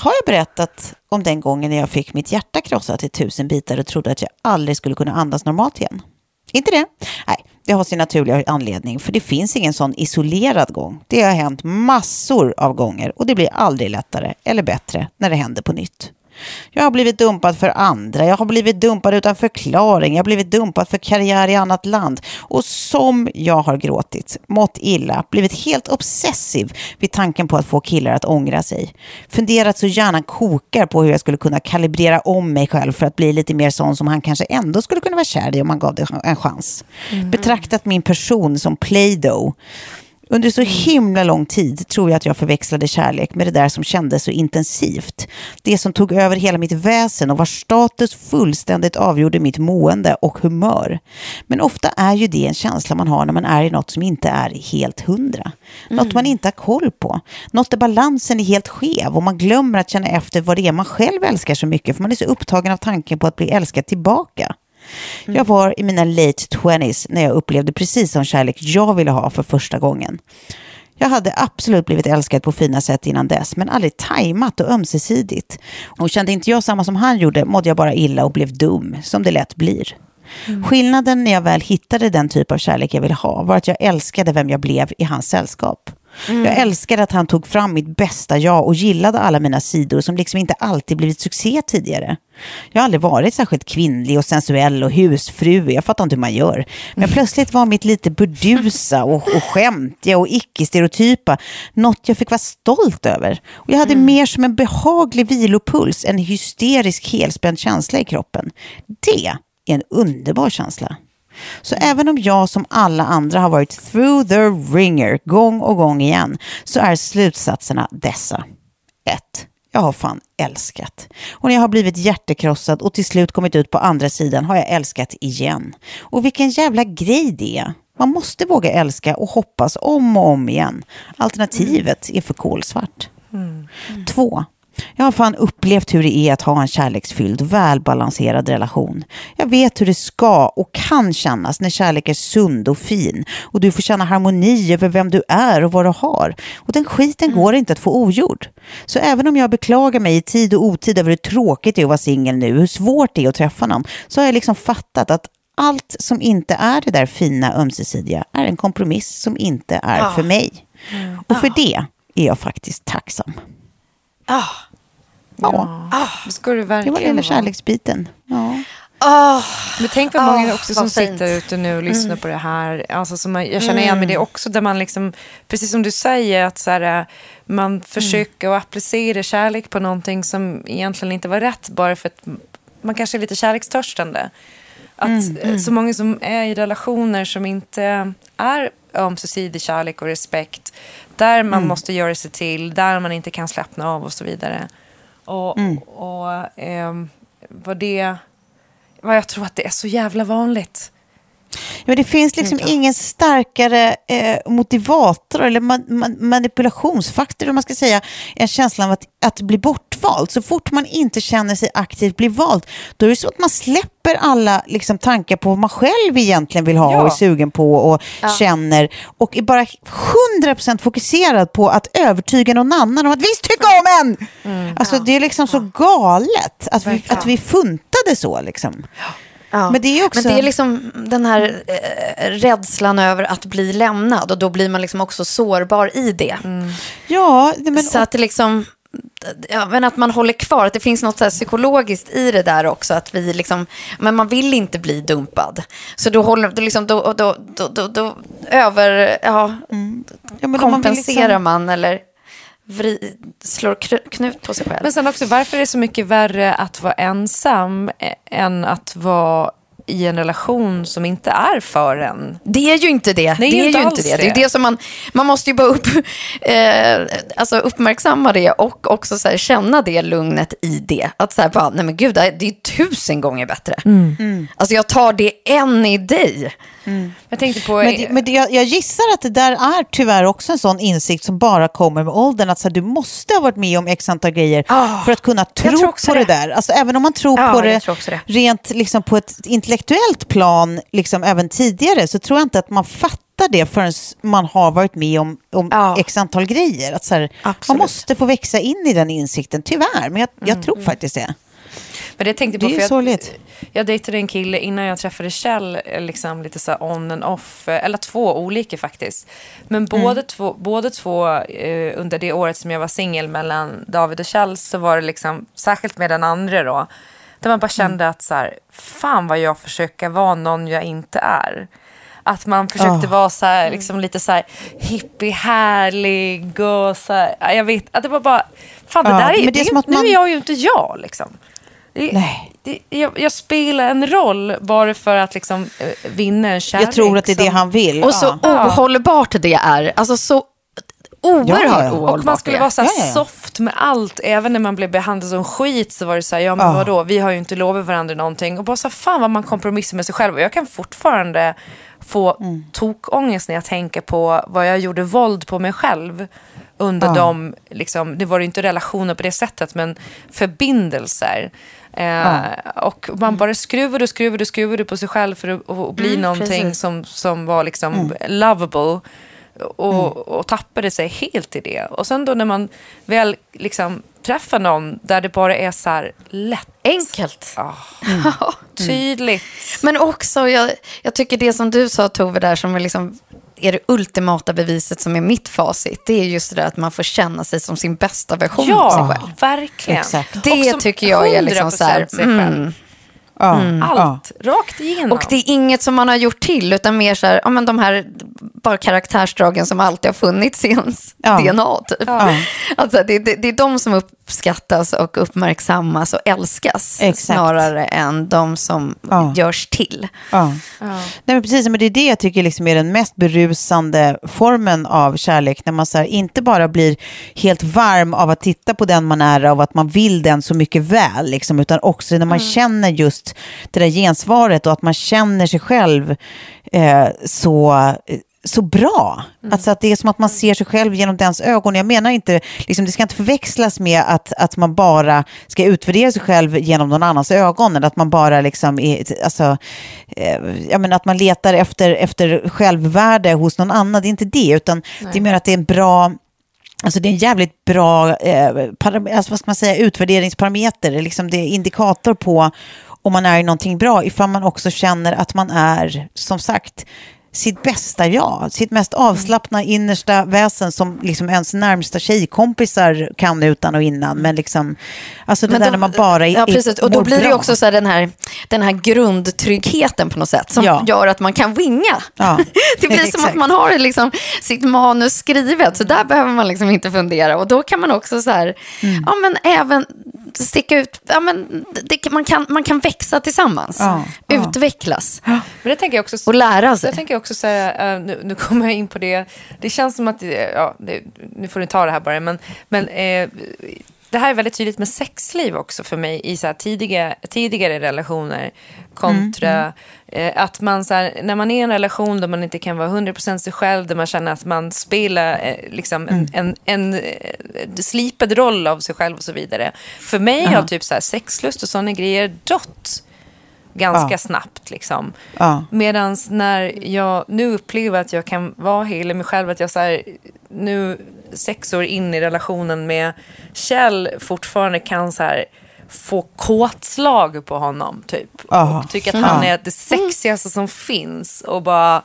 Har jag berättat om den gången när jag fick mitt hjärta krossat i tusen bitar och trodde att jag aldrig skulle kunna andas normalt igen? Inte det? Nej, det har sin naturliga anledning, för det finns ingen sån isolerad gång. Det har hänt massor av gånger och det blir aldrig lättare eller bättre när det händer på nytt. Jag har blivit dumpad för andra, jag har blivit dumpad utan förklaring, jag har blivit dumpad för karriär i annat land. Och som jag har gråtit, mått illa, blivit helt obsessiv vid tanken på att få killar att ångra sig. Funderat så gärna kokar på hur jag skulle kunna kalibrera om mig själv för att bli lite mer sån som han kanske ändå skulle kunna vara kär i om man gav det en chans. Mm. Betraktat min person som Play-Doh under så himla lång tid tror jag att jag förväxlade kärlek med det där som kändes så intensivt. Det som tog över hela mitt väsen och vars status fullständigt avgjorde mitt mående och humör. Men ofta är ju det en känsla man har när man är i något som inte är helt hundra. Något mm. man inte har koll på. Något där balansen är helt skev och man glömmer att känna efter vad det är man själv älskar så mycket för man är så upptagen av tanken på att bli älskad tillbaka. Mm. Jag var i mina late twenties när jag upplevde precis som kärlek jag ville ha för första gången. Jag hade absolut blivit älskad på fina sätt innan dess, men aldrig tajmat och ömsesidigt. Och kände inte jag samma som han gjorde mådde jag bara illa och blev dum, som det lätt blir. Mm. Skillnaden när jag väl hittade den typ av kärlek jag ville ha var att jag älskade vem jag blev i hans sällskap. Mm. Jag älskade att han tog fram mitt bästa jag och gillade alla mina sidor som liksom inte alltid blivit succé tidigare. Jag har aldrig varit särskilt kvinnlig och sensuell och husfru, jag fattar inte hur man gör. Men mm. plötsligt var mitt lite burdusa och, och skämtiga och icke-stereotypa något jag fick vara stolt över. Och jag hade mm. mer som en behaglig vilopuls, en hysterisk helspänd känsla i kroppen. Det är en underbar känsla. Så även om jag som alla andra har varit through the ringer gång och gång igen så är slutsatserna dessa. 1. Jag har fan älskat. Och när jag har blivit hjärtekrossad och till slut kommit ut på andra sidan har jag älskat igen. Och vilken jävla grej det är. Man måste våga älska och hoppas om och om igen. Alternativet är för kolsvart. Mm. Mm. Två, jag har fan upplevt hur det är att ha en kärleksfylld, välbalanserad relation. Jag vet hur det ska och kan kännas när kärlek är sund och fin och du får känna harmoni över vem du är och vad du har. Och den skiten går inte att få ogjord. Så även om jag beklagar mig i tid och otid över hur tråkigt det är att vara singel nu, hur svårt det är att träffa någon, så har jag liksom fattat att allt som inte är det där fina ömsesidiga är en kompromiss som inte är för mig. Mm. Och för det är jag faktiskt tacksam. Ah. Ja. Ah. Det ska du verkligen Det var hela kärleksbiten. Ja. Oh, men tänk vad många oh, också som fint. sitter ute nu och lyssnar mm. på det här. Alltså, som man, jag känner igen mig det mm. också. Där man liksom, precis som du säger, att så här, man mm. försöker att applicera kärlek på någonting som egentligen inte var rätt. Bara för att man kanske är lite kärlekstörstande. Att mm, mm. så många som är i relationer som inte är ömsesidig kärlek och respekt. Där man mm. måste göra sig till, där man inte kan slappna av och så vidare. Och, mm. och eh, vad det... Vad jag tror att det är så jävla vanligt. Men det finns liksom ingen starkare eh, motivator eller man, man, manipulationsfaktor, om man ska säga, än känslan av att, att bli bortvald. Så fort man inte känner sig aktivt bli vald, då är det så att man släpper alla liksom, tankar på vad man själv egentligen vill ha Ja. och är sugen på och känner och är bara 100% fokuserad på att övertyga någon annan om att visst tycka om en! Alltså det är liksom så galet att vi, att vi funtade så liksom. Ja. Men det är också- Men det är liksom den här eh, rädslan över att bli lämnad och då blir man liksom också sårbar i det. Ja, men, Så att det liksom, ja, men att man håller kvar, att det finns något så psykologiskt i det där också, att vi liksom, men man vill inte bli dumpad. Så då, håller, då, liksom, då, då, då, då, då över, ja, ja, men om man kompenserar liksom- man eller vri, slår knut på sig själv. Men sen också, varför är det så mycket värre att vara ensam eh, än att vara i en relation som inte är för en? Det är ju inte det. Nej, det är inte ju inte det. Det är det. det som man, man måste ju bara upp, eh, alltså uppmärksamma det och också så här, känna det lugnet i det. Att så här, bara, nej men gud, det är det är tusen gånger bättre. Mm. Alltså jag tar det än i dig. Jag tänkte på... Men, det, men det, jag, jag gissar att det där är tyvärr också en sån insikt som bara kommer med åldern. Att så här, du måste ha varit med om x antal grejer Ah, för att kunna tro på det. det. där. Alltså, även om man tror Ja, på det, tror det. rent liksom, på ett intellektuellt plan liksom, även tidigare så tror jag inte att man fattar det förrän man har varit med om, om Ja. x antal grejer. Att, så här, man måste få växa in i den insikten, tyvärr. Men jag, jag Mm, tror faktiskt det. Men det tänkte på, Det är för jag, sorgligt. jag dejtade en kille innan jag träffade Kjell, eh, liksom lite så on and off, eh, eller två olika faktiskt. Men båda två, båda två eh, under det året som jag var singel mellan David och Kjell så var det liksom, särskilt med den andra då, där man bara kände att så här, fan vad jag försöker vara någon jag inte är. Att man försökte vara så här, liksom lite så här hippie, härlig och så här, ja, jag vet, att det var bara, fan det Ja, där är, men det det är är som att nu man- är jag ju inte jag liksom. Det, Nej. det, jag, jag spelar en roll bara för att liksom, eh, vinna en kärlek. Jag tror att det är det som- han vill. Och så ja. ohållbart det är. Alltså så oerhört Ja, ohållbart Och man skulle det vara så ja, ja. soft med allt. Även när man blev behandlad som skit så var det så här, ja men Ja. vadå, vi har ju inte lovat varandra någonting. Och bara så här, fan vad man kompromissar med sig själv. Och jag kan fortfarande få Mm. tokångest när jag tänker på vad jag gjorde våld på mig själv. Under Ja. de, liksom, det var ju inte relationer på det sättet, men förbindelser. Eh, Och man bara skruvade och skruvade och skruvade på sig själv för att, att bli Mm, någonting precis. som, som var liksom Mm. lovable. Och, och tappade sig helt i det. Och sen då när man väl liksom träffar någon där det bara är så här lätt. Enkelt. Ah, Mm. tydligt. Men också, jag, jag tycker det som du sa Tove där som är, liksom, är det ultimata beviset som är mitt facit. Det är just det där att man får känna sig som sin bästa version av sig Ja, själv. verkligen. Exakt. Det tycker jag är liksom så här, 100% sig själv. mm. Ja, ja. Allt, rakt igenom. Och det är inget som man har gjort till, utan mer så här, ja men de här bara karaktärsdragen som alltid har funnits i ens Ja. DNA. Typ. Ja. Alltså, det, det, det är de som uppskattas och uppmärksammas och älskas Exakt. snarare än de som Ja. görs till. Ja. Nej, men precis, men det är det jag tycker liksom är den mest berusande formen av kärlek. När man så här, inte bara blir helt varm av att titta på den man är, av att man vill den så mycket väl, liksom, utan också när man känner just det där gensvaret och att man känner sig själv eh, så så bra. Alltså att det är som att man ser sig själv genom dens ögon. Jag menar inte, liksom, det ska inte förväxlas med att, att man bara ska utvärdera sig själv genom någon annans ögon. Eller att man bara liksom är, alltså, eh, jag menar att man letar efter, efter självvärde hos någon annan. Det är inte det, utan det är mer att det är en bra Alltså det är en jävligt bra eh, alltså vad ska man säga, utvärderingsparameter, liksom det är indikator på om man är i någonting bra, ifall man också känner att man är, som sagt, sitt bästa jag, sitt mest avslappna innersta väsen som liksom ens närmsta tjejkompisar kan utan och innan. Men liksom, alltså det Men där då- när man bara är, Ja, precis. Och då blir det bra. också så den, här, den här grundtryggheten på något sätt som Ja. gör att man kan winga. Ja, Det blir som exakt. att man har liksom sitt manus skrivet, så där behöver man liksom inte fundera. Och då kan man också så här, Mm. ja men även sticka ut, ja men det, man, kan, man kan växa tillsammans, Ja, ja. utvecklas Men det tänker jag också... och lära sig. Jag tänker också så här, eh, nu, nu kommer jag in på det. Det känns som att, eh, ja, det, nu får ni ta det här bara, men, men eh, det här är väldigt tydligt med sexliv också för mig i så tidiga, tidigare relationer kontra Mm, eh, att man så här, när man är i en relation där man inte kan vara 100% sig själv, där man känner att man spelar eh, liksom en, Mm. en, en, eh, slipad roll av sig själv och så vidare. För mig har typ så här sexlust och sådana grejer dött ganska Ja. snabbt. Liksom. Ja. Medan när jag nu upplever att jag kan vara hela mig själv, att jag så här, nu sex år in i relationen med Kjell fortfarande kan så här få kåtslag på honom typ. Aha. Och tycka att han är det sexigaste som finns. Och, bara,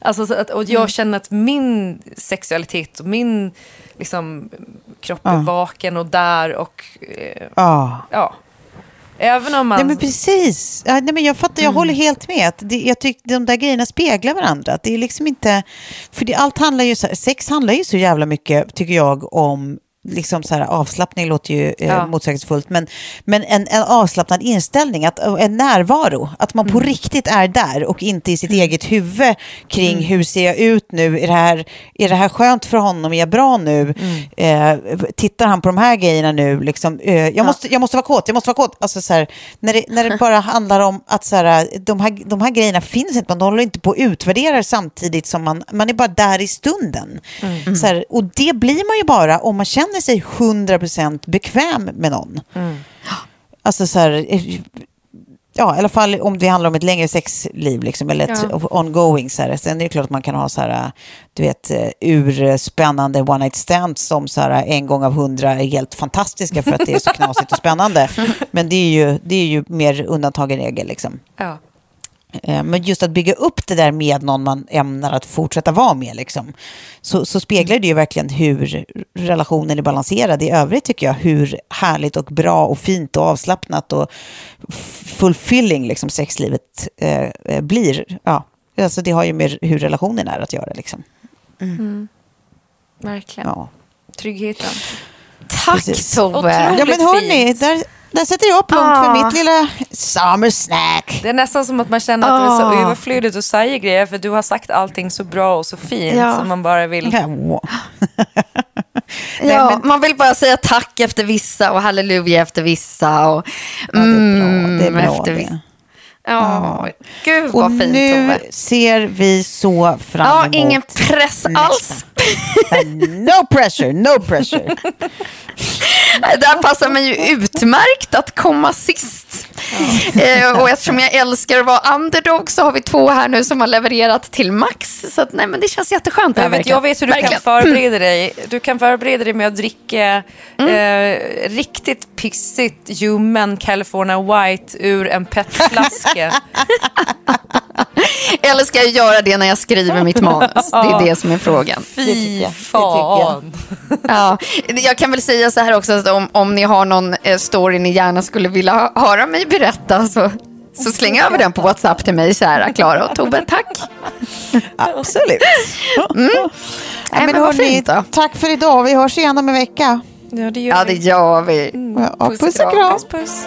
alltså, så att, och jag känner att min sexualitet och min liksom, kropp är vaken och där. Och eh, Ja. Även om man... Nej men precis. Ja, nej, men jag fattar, jag håller helt med. Att Det, jag tycker de där grejerna speglar varandra. Det är liksom inte... För det, allt handlar ju... Sex handlar ju så jävla mycket, tycker jag, om... Liksom så här, avslappning låter ju eh, Ja. motsägelsefullt, men, men en, en avslappnad inställning, att, en närvaro, att man på riktigt är där och inte i sitt eget huvud kring hur ser jag ut nu, är det här, är det här skönt för honom, är jag bra nu, eh, tittar han på de här grejerna nu, liksom, eh, jag, måste, jag måste vara kåt, jag måste vara kåt. Alltså, så här, när, det, när det bara handlar om att så här, de, här, de här grejerna finns inte, man håller inte på att utvärdera samtidigt som man, man är bara där i stunden. Så här, och det blir man ju bara om man känner sig 100% bekväm med någon. Alltså så här, eh, ja, i alla fall om det handlar om ett längre sexliv, liksom, eller ett ongoing. Så här. Sen är det klart att man kan ha så här, du vet, eh, urspännande one night stands som så här, en gång av hundra är helt fantastiska för att det är så knasigt och spännande. Men det är ju, det är ju mer undantag än regel. Liksom. ja. Eh, Men just att bygga upp det där med någon man ämnar att fortsätta vara med, liksom, så, så speglar det ju verkligen hur relationen är balanserad i övrigt, tycker jag. Hur härligt och bra och fint och avslappnat och fulfilling liksom, sexlivet eh, eh, blir. Ja, alltså, det har ju med hur relationen är att göra. Liksom. Verkligen. Ja. Tryggheten. Tack Precis. Tove. Otroligt ja, men hörni, fint. där, där sätter jag punkt Ah. för mitt lilla summer snack. Det är nästan som att man känner att det är så Ah. överflödigt att säga grejer för du har sagt allting så bra och så fint Ja. som man bara vill... Ja, wow. Ja, men- Man vill bara säga tack efter vissa och halleluja efter vissa. Och, Ja, det är bra. Det är bra efter vissa. Ja, gud Och vad fint nu Tove. ser vi så fram Ja, emot ingen press nästa. alls. No pressure, no pressure. Där passar mig ju utmärkt att komma sist. Eh, och eftersom jag älskar att vara underdog så har vi två här nu som har levererat till max. Så att, nej, men det känns jätteskönt. här, Jag vet, verkligen. jag vet hur du kan Verkligen. förbereda dig. Du kan förbereda dig med att dricka eh, riktigt pissigt ljummen California White ur en petflaska. Eller ska jag göra det när jag skriver mitt manus? Det är det som är frågan. Fy fan. Ja, jag kan väl säga så här också, att om, om ni har någon eh, story ni gärna skulle vilja hö- höra mig berätta så, så släng över den på WhatsApp till mig, kära Klara och Tobbe. Tack. Absolut. Nej, men vad hörni, tack för idag. Vi hörs igen om en vecka. Ja, det gör Ja, det vi. gör vi. Ja, puss och kram. Puss, puss.